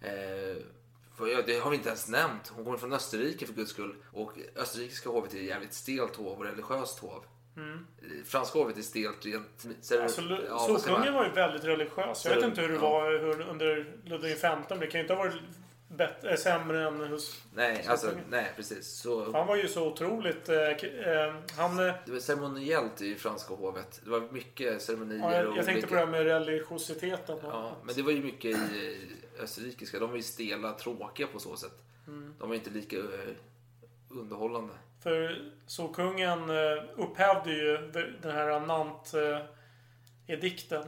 eh, för det har vi inte ens nämnt. Hon kommer från Österrike för guds skull. Och österrikiska hovet är jävligt stelt hov och religiöst hov. Eh, Franska hovet är stelt rent... Ser, Alltså, ja, Solkungen var ju väldigt religiös. Jag vet inte hur det ja. var hur, under Ludvig XV. Det kan ju inte ha varit bättre, äh, sämre än hos... Nej, alltså, nej precis. Så, Han var ju så otroligt... Eh, eh, han... Eh, det var ceremoniellt i franska hovet. Det var mycket ceremonier ja, jag, och jag tänkte olika- på det här med religiositeten. Ja, men det var ju mycket i eh, österrikiska. De var ju stela, tråkiga på så sätt. Mm. De var inte lika eh, underhållande. För Solkungen eh, upphävde ju den här Nant... Edikten.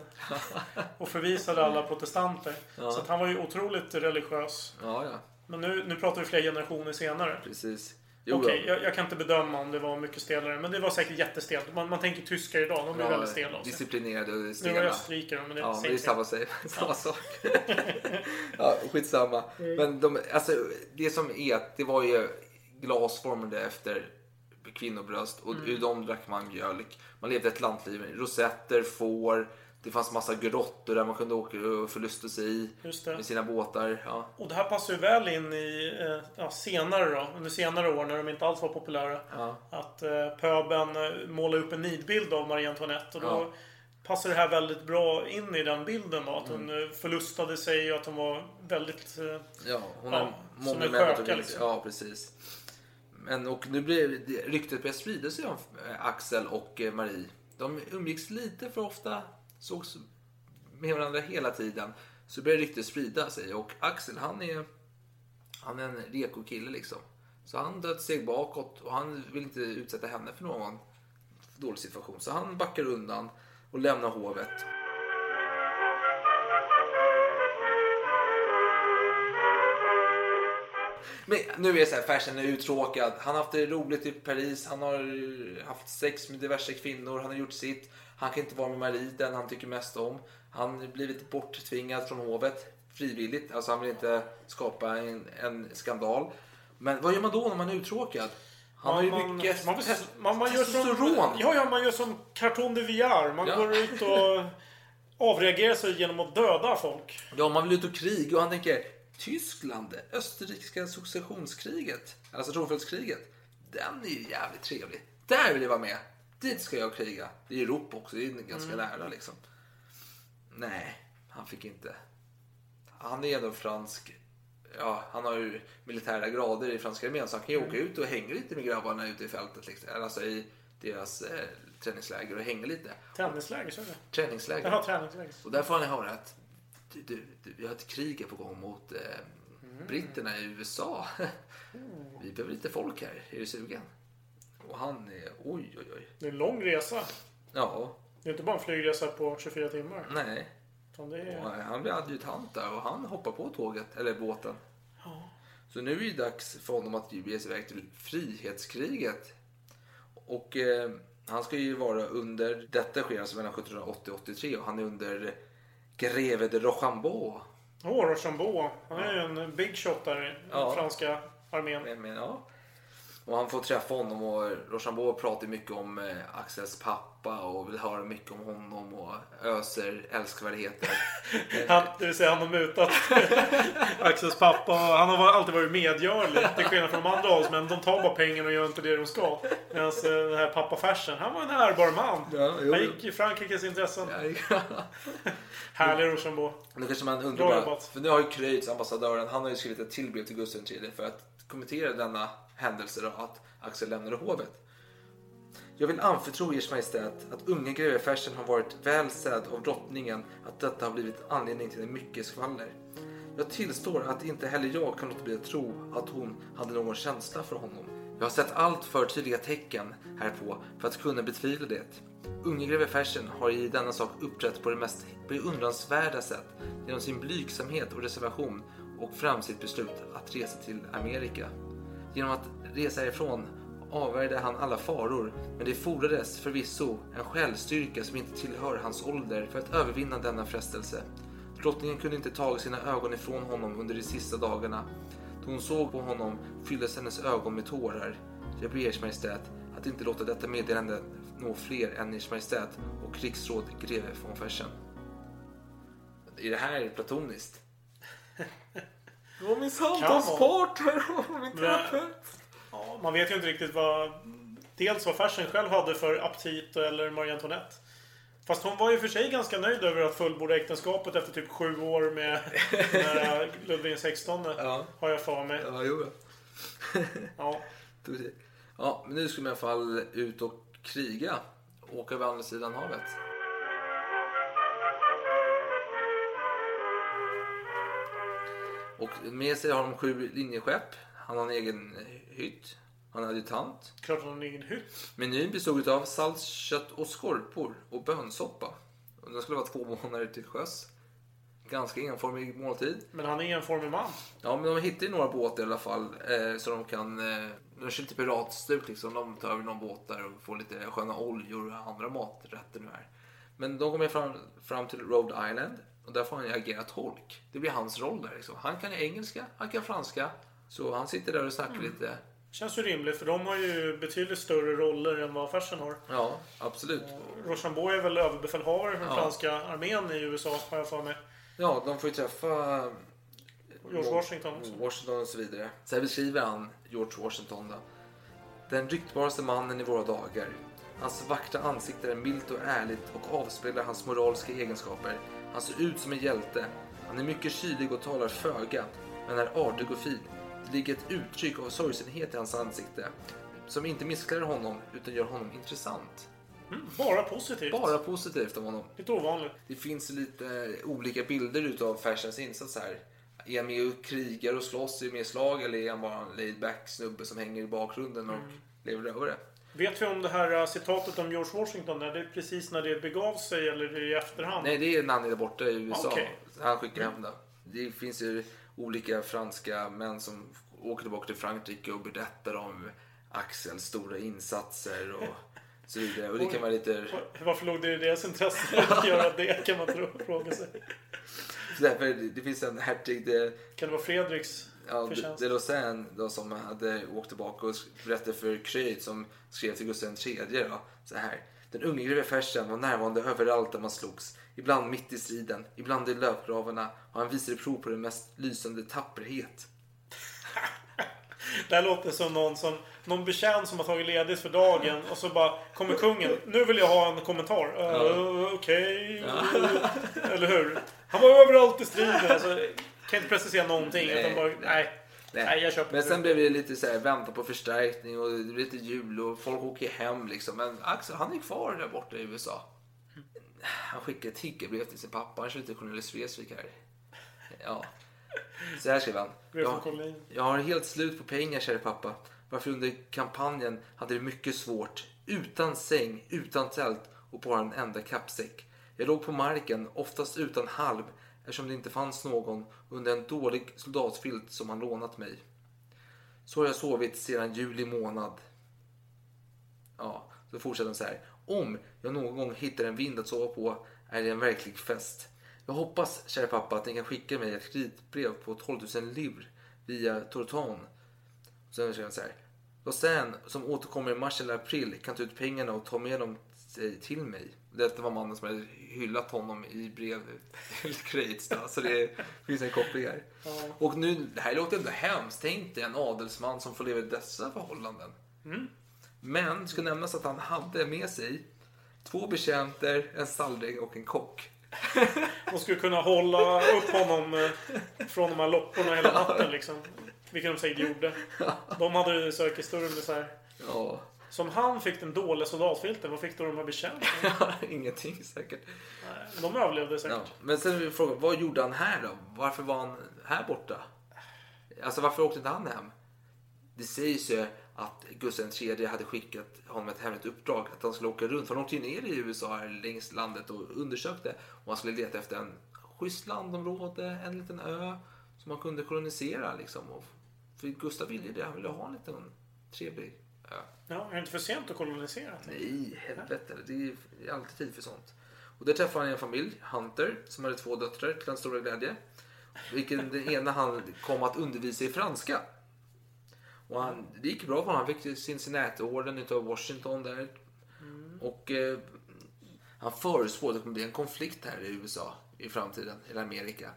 och förvisade alla protestanter. Ja. Så att han var ju otroligt religiös. Ja, ja, Men nu, nu pratar vi flera generationer senare. precis. Okej, ja. jag, jag kan inte bedöma om det var mycket stelare. Men det var säkert jättestelt. Man, man tänker tyskar idag, de är Ja, väldigt stela disciplinerade och Nu var stela. jag österrikare, men det Ja, men det är samma, samma sak. ja, skitsamma. Mm. Men de, alltså, det som är att det var ju glasformade efter kvinnobröst och Mm. ur dem drack man mjölk. Man levde ett lantliv. Rosetter, får. Det fanns massa grottor där man kunde åka och förlusta sig i med sina båtar. Ja. Och det här passar ju väl in i eh, ja, senare då, under senare år när de inte alls var populära. Ja. Att eh, pöben eh, målade upp en nidbild av Marie Antoinette. Och då passar det här väldigt bra in i den bilden då. Att Mm. hon eh, förlustade sig och att hon var väldigt... Ja, hon Ja, har som en sköka, liksom. Ja, precis. Men och nu blir ryktet börjar sprida sig om eh, Axel och eh, Marie. De umgicks lite för ofta, sågs med varandra hela tiden. Så börjar ryktet sprida sig och Axel han är, han är en reko kille liksom. Så han tar ett steg bakåt och han vill inte utsätta henne för någon dålig situation. Så han backar undan och lämnar hovet. Men nu är det så här, Fersen är uttråkad. Han har haft det roligt i Paris. Han har haft sex med diverse kvinnor. Han har gjort sitt. Han kan inte vara med Marie, den han tycker mest om. Han har blivit borttvingad från hovet frivilligt. Alltså han vill inte skapa en, en skandal. Men vad gör man då när man är uttråkad? Han har ju man, mycket man, man, man, gör som, ja, ja, man gör som Carton de Villar. Man Ja. går ut och avreagerar sig genom att döda folk. Ja, man vill ut och kriga och han tänker Tyskland, österrikiska successionskriget, alltså tronföljdskriget, den är ju jävligt trevlig. Där vill jag vara med. Dit ska jag kriga. Det är Europa också, det är ganska Mm. nära liksom. Nej, han fick inte. Han är ändå fransk. Ja, han har ju militära grader i franska armén så han kan ju åka ut och hänga lite med grabbarna ute i fältet. Liksom. Alltså i deras eh, träningsläger och hänga lite. Träningsläger, är det. Träningsläger. Jaha, träningsläger. Och där får han höra att du, du, du, vi har ett krig på gång mot eh, britterna i USA. vi behöver lite folk här. Är du sugen? Och han är oj, oj, oj. Det är en lång resa. Ja, Det är inte bara en flygresa på 24 timmar. nej. Det Och är... han blir adjutant där och han hoppar på tåget, eller båten. Så nu är det dags för honom att ge sig iväg till frihetskriget. Och eh, han ska ju vara under, detta sker alltså mellan 1780 och 83 och han är under greve de Rochambeau. Åh, Rochambeau. Han är ju en big shot där i Ja. franska armén. Men, men, ja. Och han får träffa honom och Rochambeau pratar mycket om eh, Axels pappa och vill höra mycket om honom och öser älskvärdheter. Han, det vill säga han har mutat Axels pappa. Han har alltid varit medgörlig. Till skillnad från de andra adelsmän. De tar bara pengarna och gör inte det de ska. Medan eh, den här pappa Fersen, han var en ärbar man. Ja, jo, han gick i Frankrikes intressen. Ja, Härlig Rochambeau. Då kanske man undrar, bara, för nu har ju Kreutz, ambassadören, han har ju skrivit ett till brev till Gustav III för att kommentera denna händelser och att Axel lämnade hovet. Jag vill anförtro ers majestät att unge greve Fersen har varit väl sedd av drottningen att detta har blivit anledning till mycket skvaller. Jag tillstår att inte heller jag kan låta bli att tro att hon hade någon känsla för honom. Jag har sett allt för tydliga tecken härpå för att kunna betvivla det. Unge greve Fersen har i denna sak uppträtt på det mest beundransvärda sätt genom sin blygsamhet och reservation och fram sitt beslut att resa till Amerika. Genom att resa ifrån avvärjde han alla faror, men det fordrades förvisso en självstyrka som inte tillhör hans ålder för att övervinna denna frestelse. Drottningen kunde inte ta sina ögon ifrån honom under de sista dagarna. Då hon såg på honom fylldes hennes ögon med tårar. Jag ber ers majestät att inte låta detta meddelande nå fler än ers majestät och krigsråd greve von Fersen. Är det här platoniskt? Det var min samtalspartner och min terapeut. Ja, man vet ju inte riktigt vad... Dels vad Fersen själv hade för aptit eller Marie Antoinette. Fast hon var ju för sig ganska nöjd över att fullborda äktenskapet efter typ sju år med, med Ludvig XVI. Ja. Har jag för mig. Ja, jo. Ja. Ja, men nu ska man i alla fall ut och kriga. Åka över andra sidan havet. Och med sig har de sju linjeskepp. Han har en egen hytt. Han är adjutant. Klart hon har en egen hytt. Menyn bestod av salt, kött och skorpor och bönsoppa. Och den skulle vara två månader till sjöss. Ganska enformig måltid. Men han är en formig man. Ja, men de hittar ju några båtar i alla fall. Eh, så de kan... Eh, de kör lite piratstuk liksom. De tar över någon båt där och får lite sköna oljor och andra maträtter nu här. Men de kommer fram, fram till Rhode Island. Och där får han ju agera tolk. Det blir hans roll där liksom. Han kan engelska, han kan franska. Så han sitter där och snackar Mm. lite. Känns ju rimligt för de har ju betydligt större roller än vad Fersen har. Ja, absolut. Rochambeau är väl överbefälhavare för den Ja. franska armén i USA har jag för mig. Ja, de får ju träffa... George Washington också. Washington och så vidare. Så här beskriver han George Washington då. Den ryktbaraste mannen i våra dagar. Hans vackra ansikte är milt och ärligt och avspeglar hans moraliska egenskaper. Han ser ut som en hjälte. Han är mycket kylig och talar föga, men är artig och fin. Det ligger ett uttryck av sorgsenhet i hans ansikte som inte missklär honom utan gör honom intressant. Bara positivt. Bara positivt om honom. Lite ovanligt. Det finns lite olika bilder utav Fersens insats här. Är han med och krigar och slåss i mer slag eller är han bara en laid back snubbe som hänger i bakgrunden och Mm. lever över det? Vet vi om det här äh, citatet om George Washington? Är det precis när det begav sig eller är det i efterhand? Nej, det är när han är där borta i USA. Okej. Han skickar hem det. Det finns ju olika franska män som åker tillbaka till Frankrike och berättar om Axels stora insatser och så vidare. Och det kan vara lite... Varför låg det i deras intresse att göra det kan man fråga sig. Därför, det finns en hertig... Det, Kan det vara Fredriks Ja, de, de Lausanne då, som hade åkt tillbaka och berättade för Creed som skrev till Gustav III då, så här. Den unge greve Fersen var närvarande överallt där man slogs. Ibland mitt i striden, ibland i löpgravarna och han visade prov på den mest lysande tapperhet. Det här låter som någon, som någon betjänt som har tagit ledigt för dagen och så bara kommer kungen. Nu vill jag ha en kommentar. Uh, Okej. Eller hur? Han var överallt i striden. Alltså, kan inte precisera någonting. Nej, utan bara, nej. Nej, jag köper Men sen blev det lite så här, vänta på förstärkning och lite jul och folk åker hem liksom. Men Axel, han är kvar där borta i USA. Han skickade ett tiggerbrev till sin pappa. Han kör lite Cornelis Vreeswijk här. Ja. Så här skrev han. Jag, jag har helt slut på pengar, kära pappa. Varför under kampanjen hade det mycket svårt. Utan säng, utan tält och bara en enda kappsäck. Jag låg på marken, oftast utan halv, eftersom det inte fanns någon under en dålig soldatfilt som han lånat mig. Så har jag sovit sedan juli månad. Ja, så fortsätter han så här. Om jag någon gång hittar en vind att sova på är det en verklig fest. Jag hoppas, kära pappa, att ni kan skicka mig ett kreditbrev på 12 000 livr via Tortan. Sen säger han så här. Lausanne, som återkommer i mars eller april, kan ta ut pengarna och ta med dem till mig. Detta var mannen som hade hyllat honom i brev till Kreitz. då. Så det finns en koppling här. Och nu, det här låter ändå hemskt. Tänk dig en adelsman som får leva i dessa förhållanden. Men det ska nämnas att han hade med sig två betjänter, en stalldräng och en kock. De skulle kunna hålla upp honom eh, från de här lopporna hela natten liksom. Vilket de säkert gjorde. De hade ju sökhistorier med så här. Ja, Som han fick den dåliga soldatfilten, vad fick då de här bekämpningarna? Ingenting säkert. De överlevde säkert. Ja. Men sen är frågan, vad gjorde han här då? Varför var han här borta? Alltså varför åkte inte han hem? Det sägs ju att Gustav III hade skickat honom ett hemligt uppdrag att han skulle åka runt. För han åkte ju ner i USA längs landet och undersökte och han skulle leta efter en schysst landområde, en liten ö som man kunde kolonisera liksom. För Gustav ville ju det, han ville ha en liten trevlig ö. Ja, är det inte för sent att kolonisera? Nej, helvete. Det är alltid tid för sånt. Och där träffade han en familj, Hunter, som hade två döttrar till hans stora glädje. Vilken den ena han kom att undervisa i franska. Och han, det gick bra för honom. Han fick Cincinnati-orden utav Washington där. Och eh, han förutspår att det kommer bli en konflikt här i USA i framtiden, eller Amerika.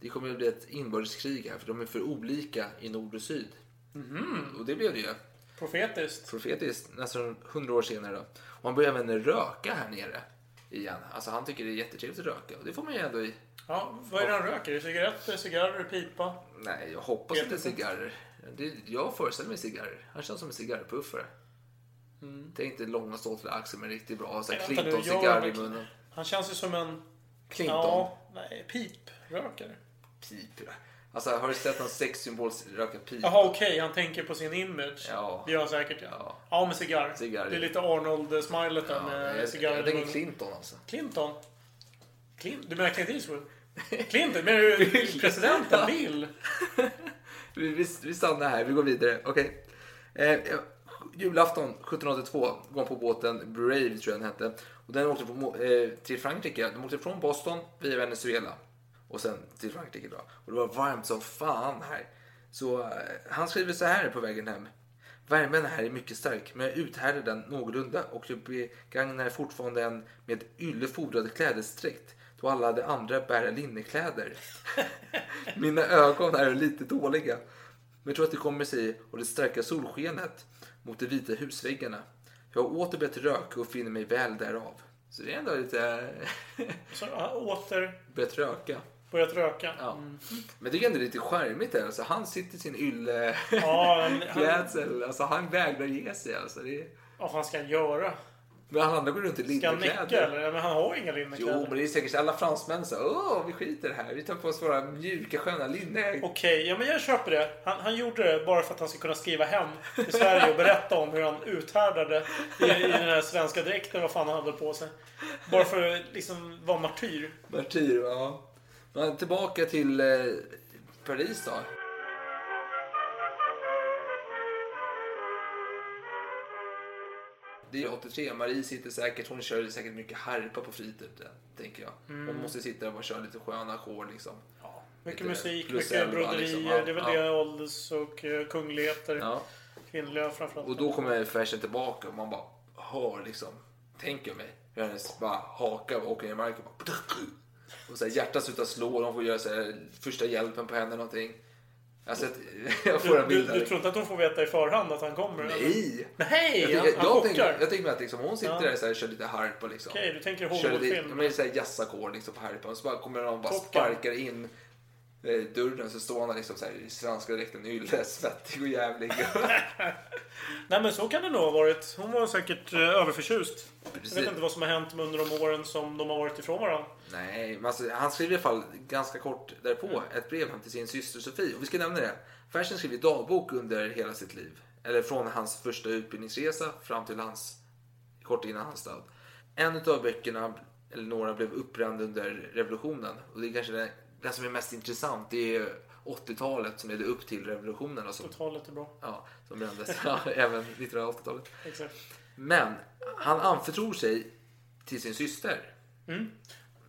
Det kommer att bli ett inbördeskrig här för de är för olika i nord och syd. Och det blev det ju Profetiskt. profetiskt nästan hundra år senare. Då. Och han börjar även röka här nere igen. Alltså han tycker det är jättetrevligt att röka och det får man ju ändå i. Ja, vad är det han röker? Cigaretter, cigarrer, pipa? Nej, jag hoppas inte cigarrer. Det, jag föreställer mig cigarrer. Han känns som en cigarrpuffare. Tänk dig långa ståtliga axlar med riktigt bra Mm. Clinton-cigarr i munnen. Han känns ju som en... Clinton. Ja, nej, piprökare. Pip. Alltså har du sett någon sexsymbol röka pip? Jaha, okej. Han tänker på sin image. Ja. Det gör han säkert, ja. Ja. Ja, med cigarr. Cigarr. Det är lite Arnold-smilet där Ja, med jag, cigarr. jag tänker Clinton alltså. Clinton? Clint, du menar Clint Eastwood? Clinton? Menar du presidenten? Bill? Vi, vi, vi stannar här, vi går vidare. Okej. Eh, julafton 1782 går på båten Brave tror jag den hette. Och den åkte på, eh, till Frankrike. De åkte från Boston via Venezuela. Och sen till Frankrike då. Och det var varmt som fan här. Så eh, han skriver så här på vägen hem. Värmen här är mycket stark, men jag uthärdar den någorlunda och jag begagnar fortfarande en med ylle fodrad klädesdräkt då alla de andra bär linnekläder. Mina ögon är lite dåliga, men jag tror att det kommer sig av det starka solskenet mot de vita husväggarna. Jag har åter börjat röka och finner mig väl därav. Så det är ändå lite... Så åter börjat röka. Börjat röka. Ja. Men jag tycker ändå det är lite charmigt där. Alltså, han sitter i sin ylle Ja, han- han-. Alltså, han vägrar ge sig. Alltså, det. Vad fan ska han göra? Men andra går runt i Ska han nicka linnekläder. eller? Men han har inga linnekläder. Jo, men det är säkert alla fransmän så åh, vi skiter här. Vi tar på oss våra mjuka, sköna linne. Okej, ja men jag köper det. Han, han gjorde det bara för att han ska kunna skriva hem till Sverige och berätta om hur han uthärdade i, i den här svenska dräkten, vad fan han hade på sig. Bara för att liksom vara martyr. Martyr, ja. Men tillbaka till eh, Paris då. Det är 83. Marie sitter säkert, hon kör säkert mycket harpa på fritiden, tänker jag. Hon måste sitta där och köra lite sköna ackord liksom. Mycket Lite musik, mycket broderier. liksom. Ja, Det är väl ja. det ålders och eh, kungligheter. Ja. Kvinnliga framförallt. Och då kommer färsen tillbaka och man bara hör liksom, tänker mig, hur hennes bara haka åker ner i marken. Bara, och så här, hjärtat slutar slå och de får göra så här, första hjälpen på henne någonting. Sett, jag får Du, en du, bild du där. tror inte att hon får veta i förhand att han kommer? eller? Nej! Nej! Jag, han, jag, han jag, chockar. tänker, jag tänker mig att liksom, hon sitter Ja. där så här, kör lite harpa liksom. Okej, du tänker Kör lite, Hollywoodfilm. så här jazzackord liksom på harpan. Och så bara kommer någon och bara sparkar in dörren så står han liksom så här i svenska dräkten ylle, svettig och jävlig. Nej men så kan det nog ha varit. Hon var säkert eh, överförtjust. Jag Precis. vet inte vad som har hänt under de åren som de har varit ifrån varandra. Nej, men alltså, han skriver i alla fall ganska kort därpå ett brev hem till sin syster Sofie. Och vi ska nämna det. Fersen skriver dagbok under hela sitt liv. Eller från hans första utbildningsresa fram till hans, kort innan hans död. En av böckerna, eller några, blev uppbränd under revolutionen. Och det är kanske det, det som är mest intressant. Det är 80-talet som ledde upp till revolutionen. Och så. Talet är bra. Ja, som brändes. Ja, även 1980-talet. Exakt. Men han anförtror sig till sin syster.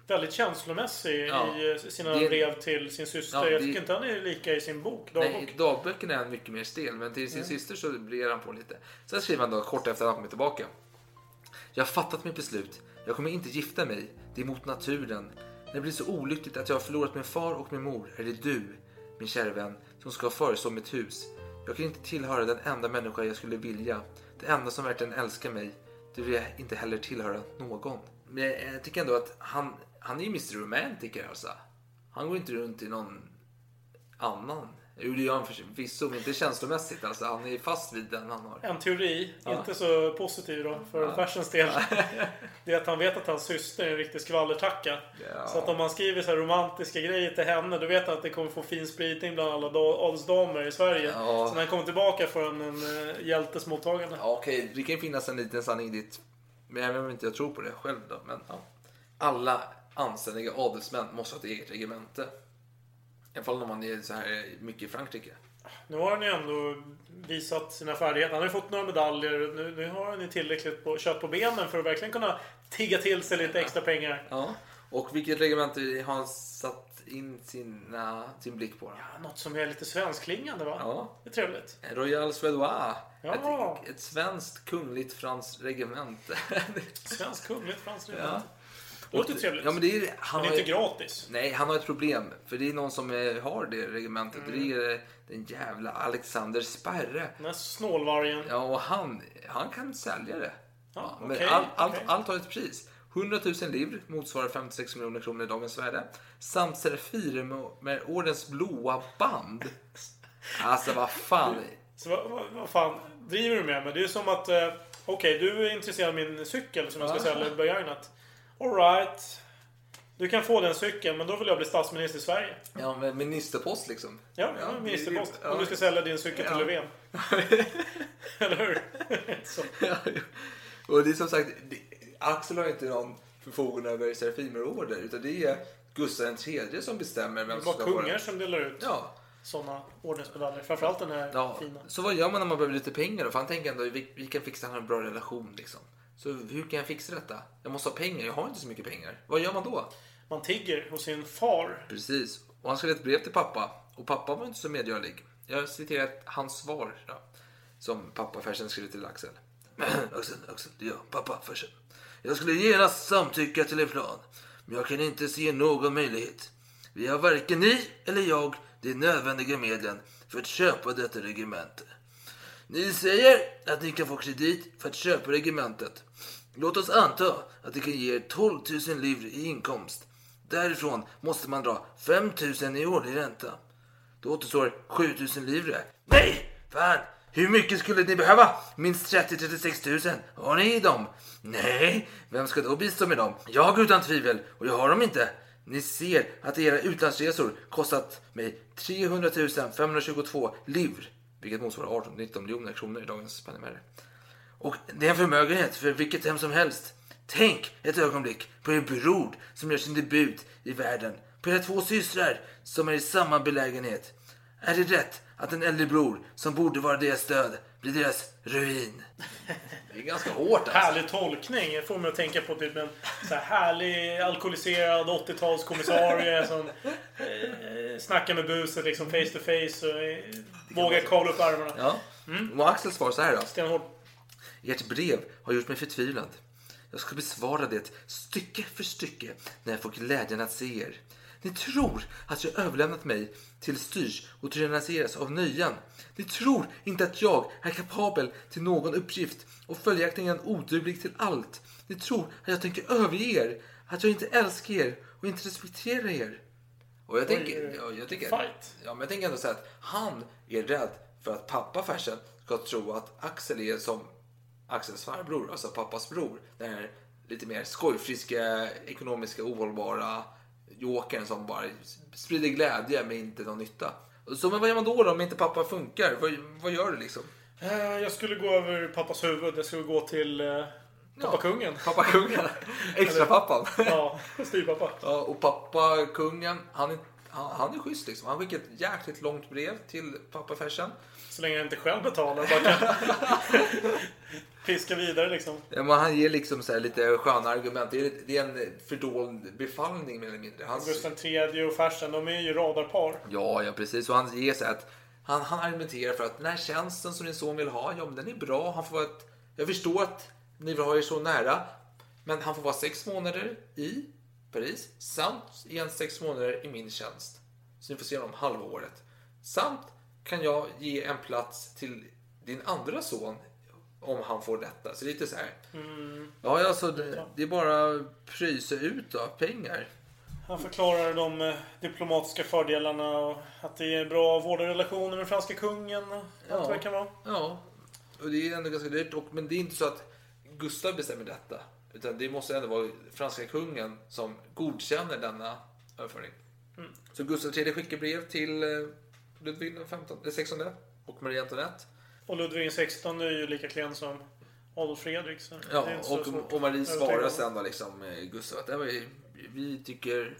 Väldigt känslomässig Ja. i eh, sina Det- brev till sin syster. Ja, Jag det- tycker inte han är lika i sin bok. Dagbok. Nej, i dagböckerna är han mycket mer stel, men till sin syster så blir han på lite. Sen skriver han då kort efter att han kommit tillbaka. Jag har fattat mitt beslut. Jag kommer inte gifta mig. Det är mot naturen. När det blir så olyckligt att jag har förlorat min far och min mor är det du, min kära vän, som ska förestå mitt hus. Jag kan inte tillhöra den enda människa jag skulle vilja. Det enda som verkligen älskar mig. Du vill jag inte heller tillhöra någon. Men jag, jag tycker ändå att han, han är ju Mr Romantiker alltså. Han går inte runt i någon annan Jo, det gör han förvisso, men inte känslomässigt. Alltså, han är fast vid den han har. En teori, Ja. inte så positiv då för Ja. versens del. Det är att han vet att hans syster är en riktig skvallertacka. Ja. Så att om man skriver så romantiska grejer till henne, då vet han att det kommer få fin spridning bland alla da- adelsdamer i Sverige. Ja. Så när han kommer tillbaka får han en uh, hjältes mottagande. Ja, okej, det kan ju finnas en liten sanning dit. Men även om inte jag tror på det själv då. Men, ja. Alla anständiga adelsmän måste ha ett eget regemente. I alla fall när man är så här mycket i Frankrike. Nu har han ju ändå visat sina färdigheter. Han har ju fått några medaljer. Nu, nu har han ju tillräckligt på, kött på benen för att verkligen kunna tigga till sig lite extra pengar. Ja. Och vilket regemente har han satt in sina, sin blick på? Då? Något som är lite svenskklingande va? Ja. Det är trevligt. Royal Suédois. Ja. Ett, ett svenskt kungligt franskt regemente. Svensk kungligt franskt Ja. Det låter trevligt. Ja, men det är, han Men har inte ju- gratis. Nej, han har ett problem. För det är någon som eh, har det regementet. Mm. Det är den jävla Alexander Sperre. Den här snålvargen. Ja, och han, han kan sälja det. Ja, Men okej, all, allt, okej. allt har ett pris. 100 000 livre motsvarar 56 miljoner kronor i dagens värde. Samt Serafirer med, med ordens blåa band. Alltså vad fan. Så vad, vad, vad fan driver du med mig? Det är som att... Eh, Okej, du är intresserad av min cykel som jag ska Ja. sälja begagnat. Alright. Du kan få den cykeln, men då vill jag bli statsminister i Sverige. Ja, men ministerpost liksom. Ja, Ja, ja det- ministerpost. det- Om ja. du ska sälja din cykel till Ja. Löfven. Eller hur? Ja, ja. och det är som sagt, det, Axel har inte någon förfogande över Serafimerorder. Utan det är Gustav III som bestämmer Det vem som ska få kungar den. som delar ut Ja. sådana ordensmedaljer. Framförallt den här Ja, fina. så vad gör man när man behöver lite pengar då? För han tänker ändå, vi, vi kan fixa en bra relation liksom. Så hur kan jag fixa detta? Jag måste ha pengar, jag har inte så mycket pengar. Vad gör man då? Man tigger hos sin far. Precis. Och han skrev ett brev till pappa. Och pappa var inte så medgörlig. Jag citerar hans svar då. Som pappa Fersen skrev till Axel. Axel, Axel, det är jag, pappa Fersen. Jag skulle genast samtycka till en plan. Men jag kan inte se någon möjlighet. Vi har varken ni eller jag de nödvändiga medlen för att köpa detta regemente. Ni säger att ni kan få kredit för att köpa regementet. Låt oss anta att det kan ge er 12 000 livre i inkomst. Därifrån måste man dra 5 000 i årlig ränta. Då återstår 7 000 livre. Nej! Fan! Hur mycket skulle ni behöva? Minst 30-36 000. Har ni dem? Nej, vem ska då bistå med dem? Jag utan tvivel, och jag har dem inte. Ni ser att era utlandsresor kostat mig 300 522 livre, vilket motsvarar 18-19 miljoner kronor i dagens penningvärde. Och det är en förmögenhet för vilket hem som helst. Tänk ett ögonblick på er bror som gör sin debut i världen. På era två systrar som är i samma belägenhet. Är det rätt att en äldre bror som borde vara deras stöd blir deras ruin? Det är ganska hårt alltså. Härlig tolkning. Får mig att tänka på typ en så här härlig alkoholiserad 80-talskommissarie som eh, snackar med buset liksom face to face och eh, vågar kavla upp armarna. Ja. Och Axels svar så här då. Stenhård. Ert brev har gjort mig förtvivlad. Jag ska besvara det stycke för stycke när jag får glädjen att se er. Ni tror att jag överlämnat mig till styrs och tyranniseras av nöjan. Ni tror inte att jag är kapabel till någon uppgift och följaktligen oduglig till allt. Ni tror att jag tänker överge er, att jag inte älskar er och inte respekterar er. Och jag tänker, Oj, ja, jag tänker, fight. ja, men jag tänker ändå här att han är rädd för att pappa Fersen ska tro att Axel är som Axels farbror, alltså pappas bror. Den här lite mer skojfriska, ekonomiska, ohållbara jokern som bara sprider glädje men inte någon nytta. Så men vad gör man då, då om inte pappa funkar? Vad, vad gör du liksom? Eh, Jag skulle gå över pappas huvud. Jag skulle gå till eh, pappa kungen. Pappa kungen. Extra pappan. Ja, styrpappa. Ja, och pappa kungen, han är, han, han är schysst liksom. Han skickar ett jäkligt långt brev till pappa Fersen. Så länge jag inte själv betalar. Bara kan fiska vidare liksom. Ja, men han ger liksom så här lite sköna argument. Det är, det är en fördold befallning mer eller mindre. Han, Gustav III och Fersen, de är ju radarpar. ja, ja, precis. Och han ger så att han, han argumenterar för att den här tjänsten som din son vill ha, ja men den är bra. Han får ett, jag förstår att ni vill ha er så nära. Men han får vara sex månader i Paris samt igen sex månader i min tjänst. Så ni får se honom halvåret. Samt kan jag ge en plats till din andra son om han får detta. Så lite så här. Mm. Ja, alltså det, det är bara pröjsa ut då, pengar. Han förklarar de eh, diplomatiska fördelarna och att det är bra vårdarrelationer med franska kungen. och Allt det kan vara. Ja, och det är ändå ganska dyrt. Och, men det är inte så att Gustav bestämmer detta. Utan det måste ändå vara franska kungen som godkänner denna överföring. Så Gustav III skickar brev till eh, Ludvig den 15, den 16 och Marie Antoinette. Och Ludvig XVI är ju lika klen som Adolf Fredrik. Så Ja, och, och Marie svarar sen då liksom eh, Gustav att det var ju, vi tycker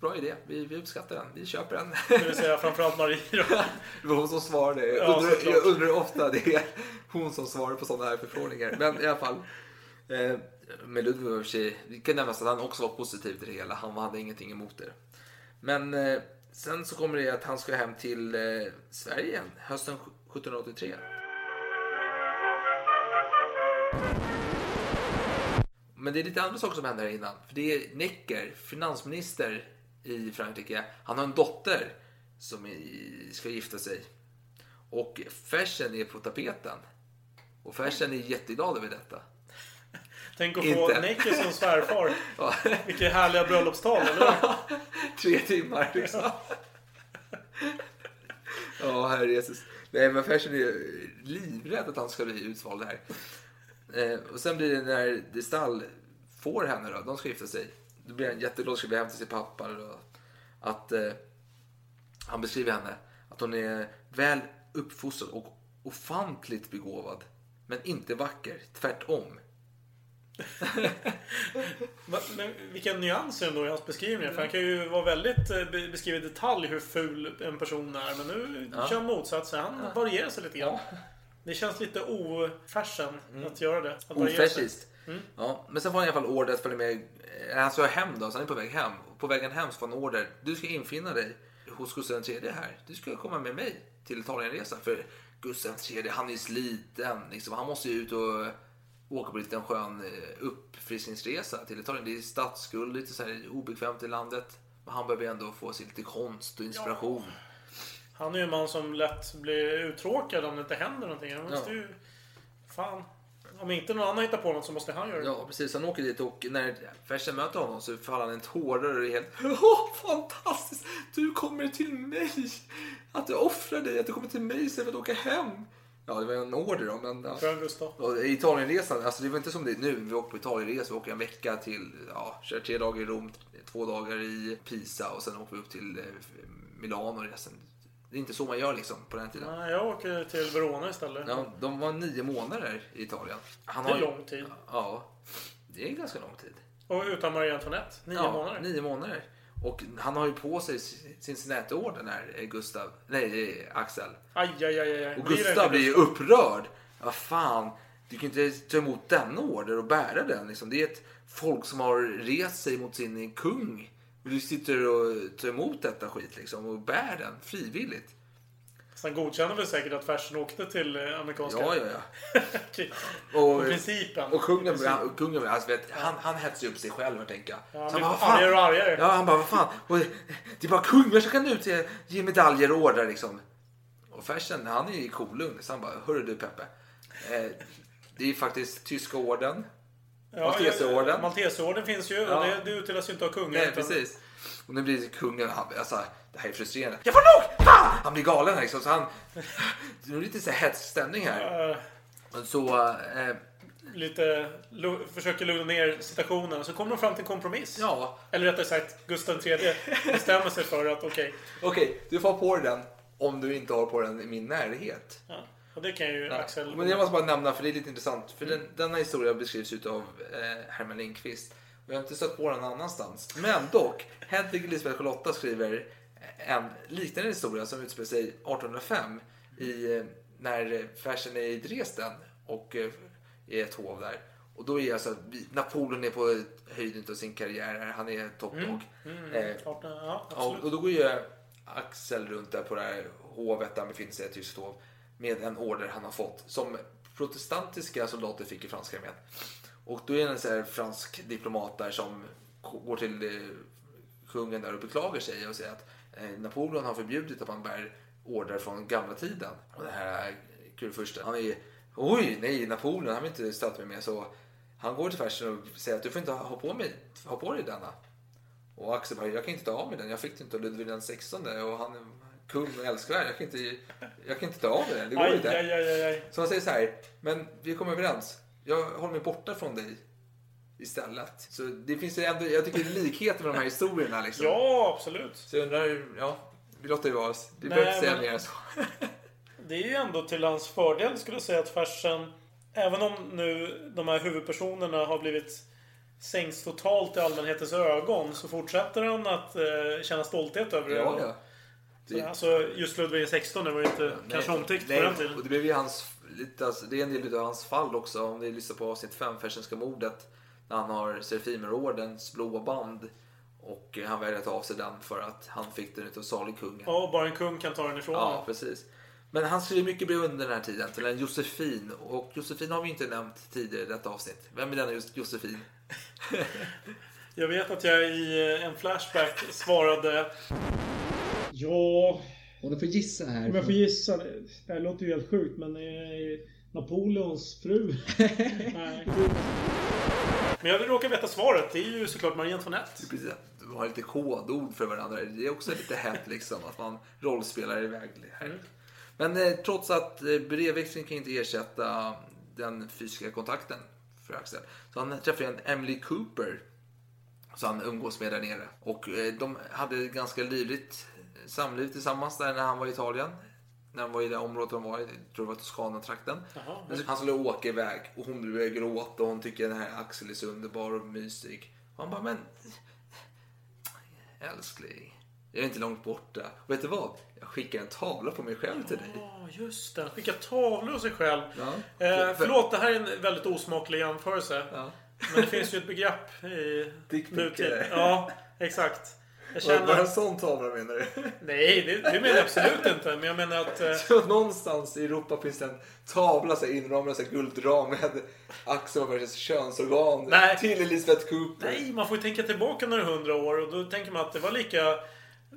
bra idé, vi, vi uppskattar den, vi köper den. Det vill säga framförallt Marie då. Det var hon som svarade. Jag Ja, undrar, såklart. jag undrar ofta det är hon som svarar på sådana här förfrågningar. Men i alla fall. Eh, med Ludvig i och för sig, det kan nämnas att han också var positiv till det hela. Han hade ingenting emot det. Men eh, sen så kommer det att han ska hem till eh, Sverige igen, hösten 1783. Men det är lite andra saker som händer här innan. För det är Necker, finansminister i Frankrike. Han har en dotter som ska gifta sig. Och Fersen är på tapeten. Och Fersen är jätteglad över detta. Tänk att få Inte. Necker som svärfar. Ja, Vilket härliga bröllopstal, eller tre timmar liksom. Ja, herre Jesus. Nej, men Fersen är livrädd att han ska bli utvald här. Eh, och sen blir det när de Stall får henne då, de ska gifta sig. Då blir han jätteglad, ska bli hem till sin pappa. Då, att eh, han beskriver henne, att hon är väl uppfostrad och ofantligt begåvad. Men inte vacker, tvärtom. Men vilken nyans ändå i hans beskrivningar. För han kan ju vara väldigt eh, be- beskriva i detalj hur ful en person är. Men nu Ja. kör han motsatsen. Han varierar sig lite grann. Det känns lite ofärsen att göra det. Att. Ofräschiskt. Ja, men sen får han i alla fall order att följa med. eh, Han ska hem då, så han är på väg hem. På vägen hem så får han order. Du ska infinna dig hos Gustav III här. Du ska komma med mig till Italienresan. För Gustav III, han är sliten. Liksom. Han måste ju ut och åka på en liten skön eh, uppfriskningsresa till Italien. Det är statsskuld, lite så här obekvämt i landet. Men han behöver ändå få sig lite konst och inspiration. Han är ju en man som lätt blir uttråkad om det inte händer någonting. Han måste Ja. ju... Fan. Om inte någon annan hittar på något så måste han göra det. Ja, precis. Han åker dit och när Fersen möter honom så faller han i tårar och är helt Åh, fantastiskt! Du kommer till mig! Att du offrar dig, att du kommer till mig istället för att åka hem. Ja, det var en order då, men... Ja. Gustav. Och Italienresan, alltså det var inte som det är nu. Vi åker på Italienresa, vi åker en vecka till, ja, kör tre dagar i Rom, två dagar i Pisa och sen åker vi upp till eh, Milano resten. Det är inte så man gör liksom på den tiden. Nej, jag åker till Verona istället. Ja, de var nio månader i Italien. Han Det är har- lång tid. Ja, det är ganska lång tid. Och utan Marie Antoinette. Nio ja, månader. Nio månader. Och han har ju på sig sin Cincinnati-orden här, eh, Gustav. Nej, eh, Axel. Aj, aj, aj, aj. Och Gustav blir ju upprörd. Vad fan, du kan inte ta emot denna order och bära den. Liksom. Det är ett folk som har rest sig mot sin kung. Du sitter och tar emot detta skit liksom och bär den frivilligt. Så han godkänner väl säkert att Fersen åkte till eh, amerikanska... Ja, ja, ja. Okej. Och, principen. och kungen, Principen. han, kungen alltså, vet, han, han hetsar ju upp sig själv, jag tänker. Ja, han blir bara, argare och argare. Ja, han bara, vad fan. Och det är bara kungar som kan ut till, ge medaljer och ordrar liksom. Och Fersen, han är ju kolugn. Så han bara, hörru du Peppe. Eh, det är ju faktiskt tyska orden. Ja, Malteserorden. Malteserorden finns ju Ja. och det, det utdelas ju inte av kungen. Nej, utan- precis. Och nu blir kungen, han, alltså, det här är frustrerande. Jag får nog! Han blir galen här, liksom. Så han, det är lite så här hetsig stämning här. Så, eh, lite försöker lugna ner situationen. Så kommer de fram till en kompromiss. ja. Eller rättare sagt, Gustav III bestämmer sig för att okej. Okej, du får ha på dig den om du inte har på den i min närhet. ja, och det kan ju Axel... Men jag måste bara nämna, för det är lite intressant. För den, denna historia beskrivs utav eh, Herman Lindqvist. Och jag har inte stött på den annanstans. Men dock, Hedvig Elisabeth Charlotta skriver en liknande historia som utspelar sig 1805 i, när Fersen är i Dresden och eh, är ett hov där. Och då är alltså Napoleon är på höjden av sin karriär. Han är top dog. Eh, Ja, absolut. och då går ju Axel runt där på det här hovet där han befinner sig, ett tyskt hov, med en order han har fått som protestantiska soldater fick i franska armén. Och då är det en så här fransk diplomat där som går till eh, kungen där och beklagar sig och säger att Napoleon har förbjudit att man bär order från gamla tiden. Och det här kurfursten, han är oj nej Napoleon, han vill inte stöta mig med så han går till Fersen och säger att du får inte ha på, mig, ha på dig denna. Och Axel bara, jag kan inte ta av mig den. Jag fick den inte av Ludvig den 16 och han är kung och älskvärd. Jag kan inte, jag kan inte ta av mig den. Det går Aj, inte. aj, aj. Så han säger så här, men vi kommer överens. Jag håller mig borta från dig istället. Så det finns ju ändå, jag tycker det är likheter med de här historierna liksom. Ja, absolut. Så jag undrar, ja, vi låter det vara. Vi Nej, behöver inte säga men- mer än så. Det är ju ändå till hans fördel skulle jag säga att Fersen, även om nu de här huvudpersonerna har blivit sänks totalt i allmänhetens ögon så fortsätter han att eh, känna stolthet över det. Ja, ja. Så, alltså, just Ludvig 16 var ju inte kanske omtyckt nej, på den tiden. Och det blev ju hans, lite, alltså, det är en del av hans fall också. Om ni lyssnar på avsnitt 5, Fersenska mordet. När han har Serafimerordens blåa band. Och han väljer att ta av sig den för att han fick den utav salig kungen. Ja, bara en kung kan ta den ifrån Ja, precis. Men han skrev mycket brev under den här tiden till en Josefin. Och Josefin har vi inte nämnt tidigare i detta avsnitt. Vem är denna just Josefin? Jag vet att jag i eh, en flashback svarade Ja, Om du får gissa här. om jag får gissa. Det det här låter ju helt sjukt men eh, Napoleons fru. Nej. Men jag råkar veta svaret. Det är ju såklart Marie Antoinette. Precis, de har lite kodord för varandra. Det är också lite hett liksom att man rollspelar iväg här. Men eh, trots att eh, brevväxling kan inte ersätta den fysiska kontakten för Axel. Så han träffar en Emily Cooper. Så han umgås med där nere. Och eh, de hade ett ganska livligt eh, samliv tillsammans där när han var i Italien. När han var i det området de var i, jag tror det var Toscana-trakten. Men Han skulle åka iväg och hon började gråta och hon tycker den här Axel är så underbar och mysig. Och han bara, men älskling, jag är inte långt borta. Och vet du vad? Jag skickar en tavla på mig själv till dig. Ja, just det. Skicka tavlor av sig själv. Ja. Eh, förlåt, det här är en väldigt osmaklig jämförelse. Ja. Men det finns ju ett begrepp i nutid. Ja, exakt. Jag Var, var det känner... en sån tavla menar du? Nej, det, det menar jag absolut inte. Men jag menar att... Eh, Så någonstans i Europa finns det en tavla så här, inramad i guldram med Axel och Ferses könsorgan Nej. till Elisabeth Cooper. nej, man får ju tänka tillbaka några hundra år och då tänker man att det var lika...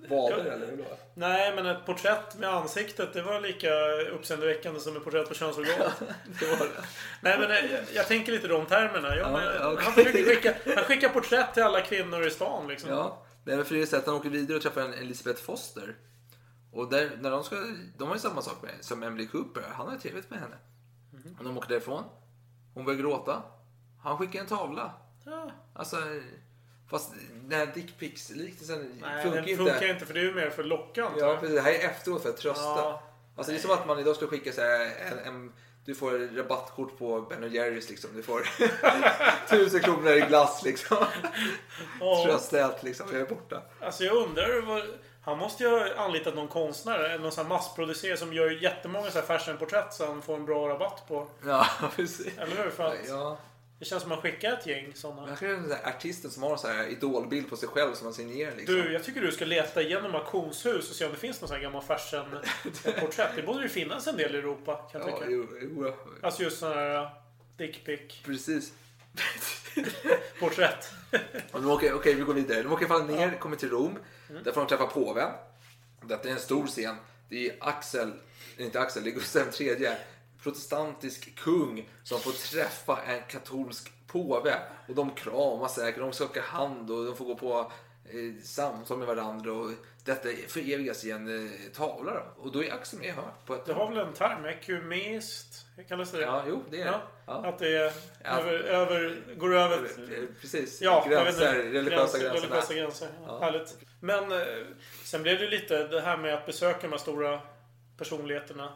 Vader eller vadå? Nej, men ett porträtt med ansiktet det var lika uppseendeväckande som ett porträtt på könsorganet. Det var det. Nej, men eh, jag, jag tänker lite de termerna. Ja, Ja, men, okej. han, försöker skicka, han skickar porträtt till alla kvinnor i stan liksom. Ja, det är väl för det sättet han åker vidare och träffar en Elisabeth Foster. Och där, när de ska, de har ju samma sak med som Emily Cooper. Han har ju trevligt med henne. Mhm. Och de åker därifrån. Hon börjar gråta. Han skickar en tavla. Ja. Alltså, fast den här dickpics-liknelsen Nej, funkar den inte. funkar inte för det är ju mer för lockan. Ja, precis. Det här är efteråt för att trösta. Ja. Alltså det är som att man idag ska skicka så här en, en du får rabattkort på Ben Jerrys liksom. Du får tusen kronor i glass liksom. Ja. Tröstält liksom. Jag är borta. Alltså jag undrar vad... Han måste ju ha anlitat någon konstnär, någon sån massproducerare som gör jättemånga så här fashionporträtt så han får en bra rabatt på. Ja, precis. Eller hur? För att Ja. Det känns som att man skickar ett gäng sådana. Är den där artisten som har en sån här idolbild på sig själv som man signerar liksom. Du, jag tycker du ska leta igenom auktionshus och se om det finns någon sån här gammal fashion-porträtt. Det borde ju finnas en del i Europa, kan jag Ja, tycka. jo, jo, Alltså just sådana här dickpic-porträtt. precis. Och de åker, okej, vi går vidare. De åker fall ner, kommer till Rom. Mm. Där får de träffa påven. Detta är en stor scen. Det är Axel, inte Axel, det är Gustav III. Protestantisk kung som får träffa en katolsk påve. Och de kramas säkert, de skakar hand och de får gå på eh, samtal med varandra. Och detta förevigas i en eh, tavla. Då. Och då är Axel med hör på ett Det har väl en term? Ekumist? Kallas det? Ja, jo, det är det. Ja. Att det är över, över, går över... Eh, Precis, Ja, gränser, inte. religiösa Gräns- gränser. religiösa gränser. Ja. Härligt. Men eh, sen blev det lite det här med att besöka de här stora personligheterna.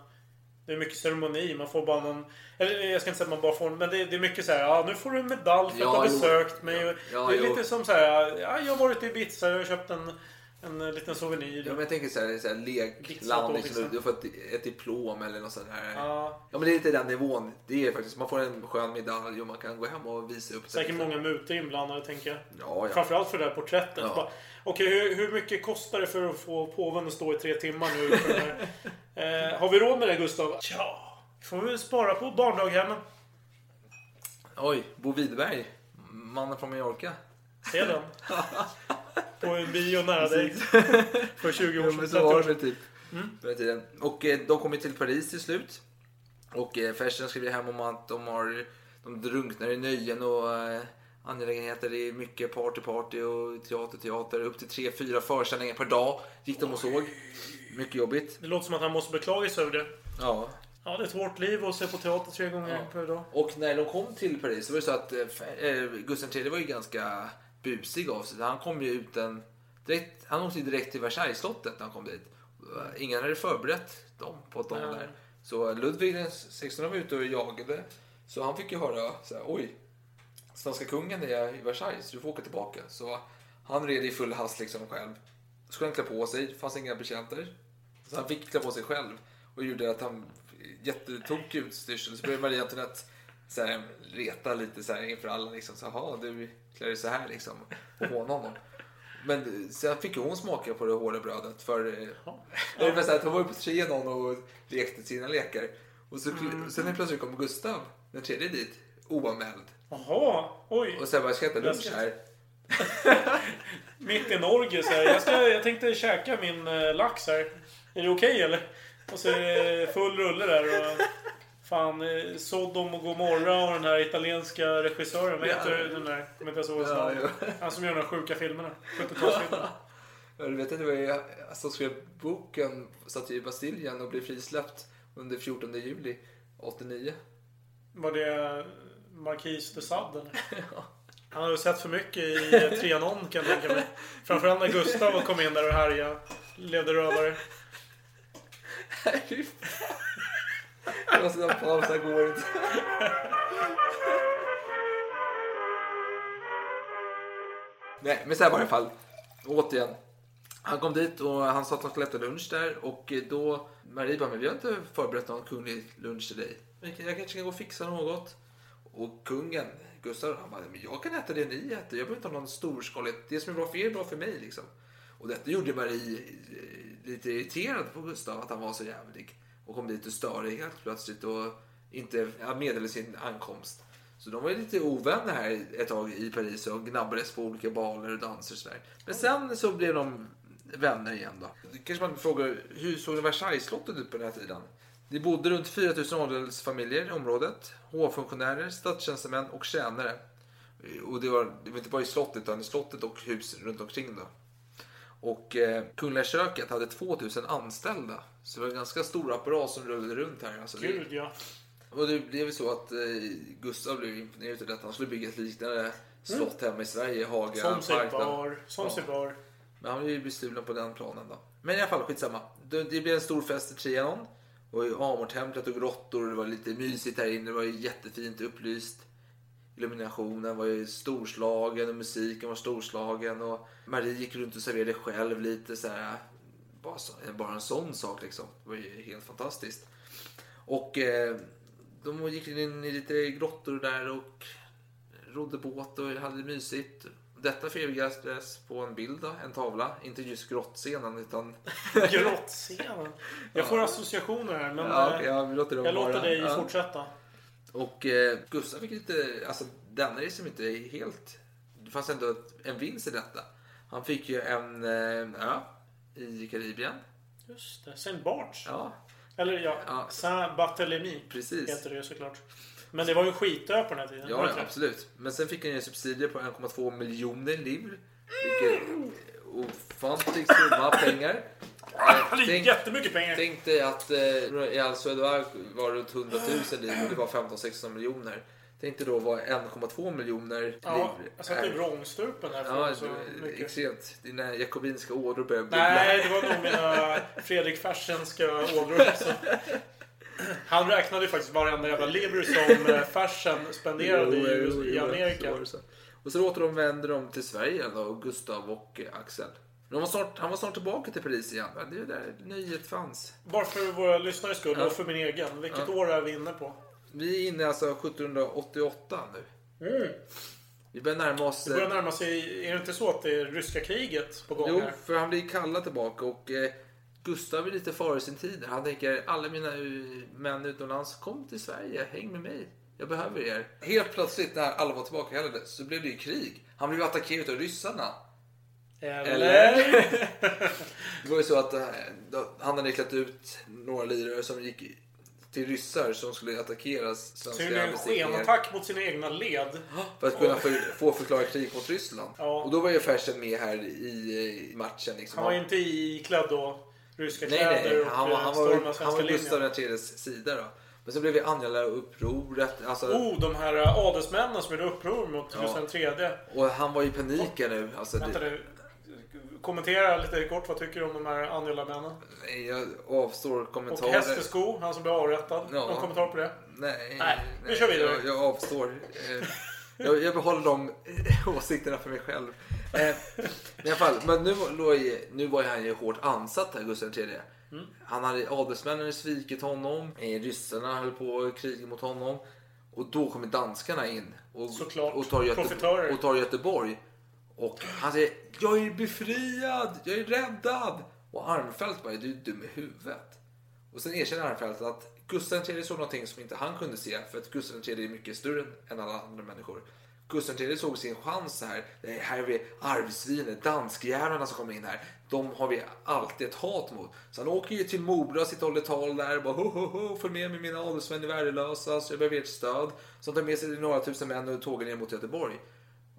Det är mycket ceremoni. Man får bara någon... Eller jag ska inte säga att man bara får Men det, det är mycket så här. Ja, nu får du en medalj för Ja, att du har jo. besökt mig. Ja, det är jo. lite som så här. Ja, jag har varit i Ibiza. Jag har köpt en, en eh, liten souvenir. Ja, men jag tänker så här, så här lekland, liksom, du får ett, ett diplom eller något sånt där. Ja. Ja, men det är lite den nivån. Det är faktiskt, man får en skön medalj och man kan gå hem och visa upp sig. Säkert många mutor inblandade tänker jag. Ja, ja. Framförallt för det här porträttet. Ja. Okej, hur, hur mycket kostar det för att få påven att stå i tre timmar nu? Eh, har vi råd med det Gustav? Ja, får vi spara på barndaghemmen. Oj, Bo Widerberg. Mannen från Mallorca. Se den. På en bio nära dig. För 20 år sedan. men 30 så var det typ. På den tiden. Och eh, de kommer till Paris till slut. Och eh, Fersen skriver hem om att de har de drunknar i nöjen och eh, angelägenheter. Det är mycket party, party och teater, teater. Upp till tre, fyra föreställningar per dag gick de och såg. Mycket jobbigt. Det låter som att han måste beklaga sig över det. Ja. Ja, det är ett hårt liv att se på teater tre gånger Ja. per dag. Och när de kom till Paris så var det så att eh, eh, Gustav III var ju ganska busig av sig. Han kom ju ut en... Direkt, han åkte direkt till Versaillesslottet när han kom dit. Ingen hade förberett dem på att de var där. Så Ludvig 16 var ute och jagade. Så han fick ju höra så här, oj, svenska kungen är i Versailles, du får åka tillbaka. Så han red i full hast liksom själv. Så skulle han klä på sig, det fanns inga betjänter. Så han fick klä på sig själv. Och gjorde att han jättetokig utstyrsel. Så började Marie Antoinette så här, reta lite så här inför alla. Liksom. Så, Jaha, du klär dig så här liksom. Och håna honom. Men sen fick ju hon smaka på det hårda brödet. För eh, det var så här, att hon var ju på Trianon och lekte sina lekar. Och så, sen helt plötsligt kom Gustav, den tredje dit, oanmäld. Jaha, oj. Och sen bara, jag ska äta lunch här. Mitt i Norge så här. Jag, ska, jag tänkte käka min eh, lax här. Är det okej eller? Och så är det full rulle där och... Fan, eh, Sodom och Gomorra och den här italienska regissören. Vad heter den där? Kommer inte ens ihåg Ja, ja. Han som gör de här sjuka filmerna. 70-talsfilmerna. Ja, du vet att det var som skrev boken satt i Bastiljen och blev frisläppt under 14 juli 89. Var det Marquis de Sade eller? Han har ju sett för mycket i eh, Trianon kan jag tänka mig. Framförallt när Gustav kom in där och härjade. Levde rövare. Jag måste ta en paus, det går inte. Nej, men så här var det i alla fall. Återigen. Han kom dit och han sa att han skulle äta lunch där och då Marie bara, men vi har inte förberett någon kunglig lunch till dig. Jag kanske kan gå och fixa något. Och kungen, Gustav, han bara, men jag kan äta det ni äter. Jag behöver inte ha någon storskalighet. Det som är bra för er är bra för mig liksom. Och detta gjorde Marie eh, lite irriterad på Gustav, att han var så jävlig. Och kom dit och störde helt plötsligt och inte ja, meddelade sin ankomst. Så de var ju lite ovänner här ett tag i Paris och gnabbades på olika baler och danser och sådär. Men sen så blev de vänner igen då. Kanske man frågar, hur såg Versaillesslottet ut på den här tiden? Det bodde runt 4000 adelsfamiljer i området. Hovfunktionärer, statstjänstemän och tjänare. Och det var, det var inte bara i slottet utan i slottet och hus runt omkring då. Och eh, Kungliga köket hade 2000 anställda. Så det var en ganska stor apparat som rullade runt här. Alltså, det- Gud ja. och det blev så att eh, Gustav blev imponerad av detta. Han skulle bygga ett liknande slott hemma i Sverige, Haga Som sig bar. Som sig bar. Men han blev ju bestulen på den planen då. Men i alla fall, skitsamma. Det, det blev en stor fest i Trianon. Och i Amortemplet och grottor. Det var lite mysigt här inne. Det var jättefint upplyst. Illuminationen var ju storslagen och musiken var storslagen. Och Marie gick runt och serverade själv lite så här. Bara, bara en sån sak liksom. Det var ju helt fantastiskt. Och eh, de gick in i lite grottor där och rodde båt och hade det mysigt. Detta förevigades på en bild, då, en tavla. Inte just grottscenen utan... Grottscenen. Jag får associationer här men Ja, eh, okej, ja, vi låter jag låter dig fortsätta. Och eh, Gustav fick lite, alltså denna är som inte är helt, det fanns ändå en vinst i detta. Han fick ju en eh, ö i Karibien. Just det. Saint Barts. Ja, Eller ja, Ja. Saint Barthélemy. Precis. Heter det såklart. Men det var ju skitö på den här tiden. ja, ja absolut. Men sen fick han ju en subsidie på 1,2 miljoner livre. Vilket ofantligt summa pengar. Det är tänk- jättemycket pengar. Tänk dig att eh, i Al-Suedoir var det runt 100 000 liv och det var 15-16 miljoner. Tänk dig då vad 1,2 miljoner liv Ja, jag satte är. vrångstupen här. för Ja, så det- mycket. extremt. Dina jakobinska ådror börjar bubbla. Nej, det var nog mina Fredrik Fersenska ådror. Så. Han räknade ju faktiskt varenda jävla lever som eh, Fersen spenderade Jo, i, jo, i jo, Amerika. så var så. Och så återvänder de till Sverige då, Gustav och Axel. De var snart, han var snart tillbaka till Paris igen. Det är där nöjet fanns. Bara för våra lyssnares skull Ja. och för min egen. Vilket Ja. år är vi inne på? Vi är inne alltså 1788 nu. Vi börjar närma oss... Det börjar närma sig... Är det inte så att det är ryska kriget på gång Jo, här? för han blir kallad tillbaka och eh, Gustav är lite före sin tid. Han tänker, alla mina eh, män utomlands, kom till Sverige, häng med mig. Jag behöver er. Helt plötsligt när alla var tillbaka så blev det ju krig. Han blev attackerad av ryssarna. Eller? Det var ju så att eh, han hade klätt ut några lirare som gick till ryssar som skulle attackera Så det är en skenattack mot sina egna led. för att kunna för, få förklara krig mot Ryssland. Ja. Och då var ju Fersen med här i matchen. Liksom. Han var inte iklädd då ryska Nej, kläder nej, och han eh, han var, han var. Gustav IIIs sida då. Men så blev det andra upproret. Alltså, Oh, de här eh, adelsmännen som gjorde uppror mot Ja. Gustav III. Och han var i panik nu. Alltså, Vänta det, nu. Kommentera lite kort. Vad tycker du om de här Angela-männen? nej, jag avstår Och kommentarer. Hästesko, han som blev avrättad. Ja. Någon kommentar på det? Nej, Nej, vi kör vidare. Jag, jag avstår. Eh, Jag, jag behåller de eh, åsikterna för mig själv. Eh, I alla fall, men nu, nu var han ju hårt ansatt här, Gustav III. Mm. Han hade adelsmännen svikit honom. Ryssarna höll på att kriga mot honom. Och då kommer danskarna in och, Såklart. och, tar, Göte, Profitörer. och tar Göteborg. Och han säger Jag är befriad! Jag är räddad! Och Armfelt bara, du är dum i huvudet. Och sen erkänner Armfelt att Gustav III såg någonting som inte han kunde se. För att Gustav III är mycket större än alla andra människor. Gustav III såg sin chans här. Här är vi arvsvinet, danskjävlarna som kommer in här. De har vi alltid ett hat mot. Så han åker ju till Mora och sitter och håller tal där. Bara, ho, ho, ho, följ med mig mina adelsmän är värdelösa så jag behöver ert stöd. Så han tar med sig några tusen män och tågar ner mot Göteborg.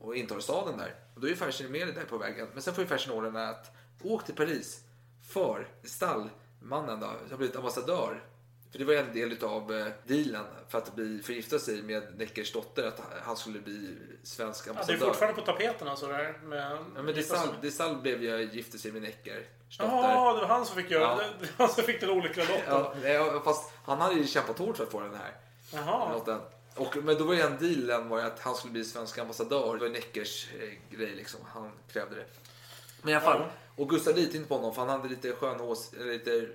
Och intar staden där. Och då är Fersen med där på vägen. Men sen får ju Fersen ordern att åk till Paris. För stallmannen då, har blivit ambassadör. För det var en del av eh, dealen för att bli, förgifta sig med Neckers dotter. Att han skulle bli svensk Ja, det är ambassadör. fortfarande på tapeten alltså det här. Med Ja, men Desal, Desal blev ju gifte sig med dotter. Jaha, det var han som fick göra Ja. det. Han som fick den olyckliga lotten. Ja, fast han hade ju kämpat hårt för att få den här Jaha. lotten. Och, men då var ju en dealen var ju att han skulle bli svensk ambassadör. Det var Neckers eh, grej liksom. Han krävde det. Men i alla fall. Och Gustav litade inte på honom för han hade lite, sköna ås- lite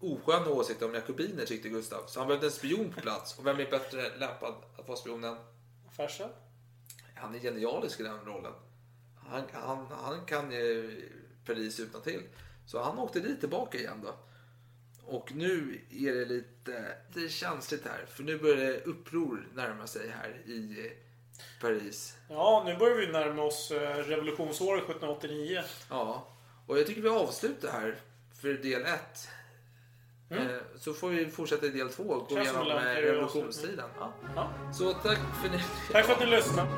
osköna åsikter om jakobiner tyckte Gustav. Så han behövde en spion på plats. Och vem är bättre lämpad att vara spionen? Fersen? Han är genialisk i den rollen. Han, han, han kan ju Paris utan till. Så han åkte dit tillbaka igen då. Och nu är det lite, lite känsligt här. För nu börjar det uppror närma sig här i Paris. Ja, nu börjar vi närma oss eh, revolutionsåret 1789. Ja, och jag tycker vi avslutar här för del 1. Mm. Eh, Så får vi fortsätta i del 2 och gå igenom revolutionstiden. Ja. Ja. Så tack för, ni, Tack för att ni lyssnade.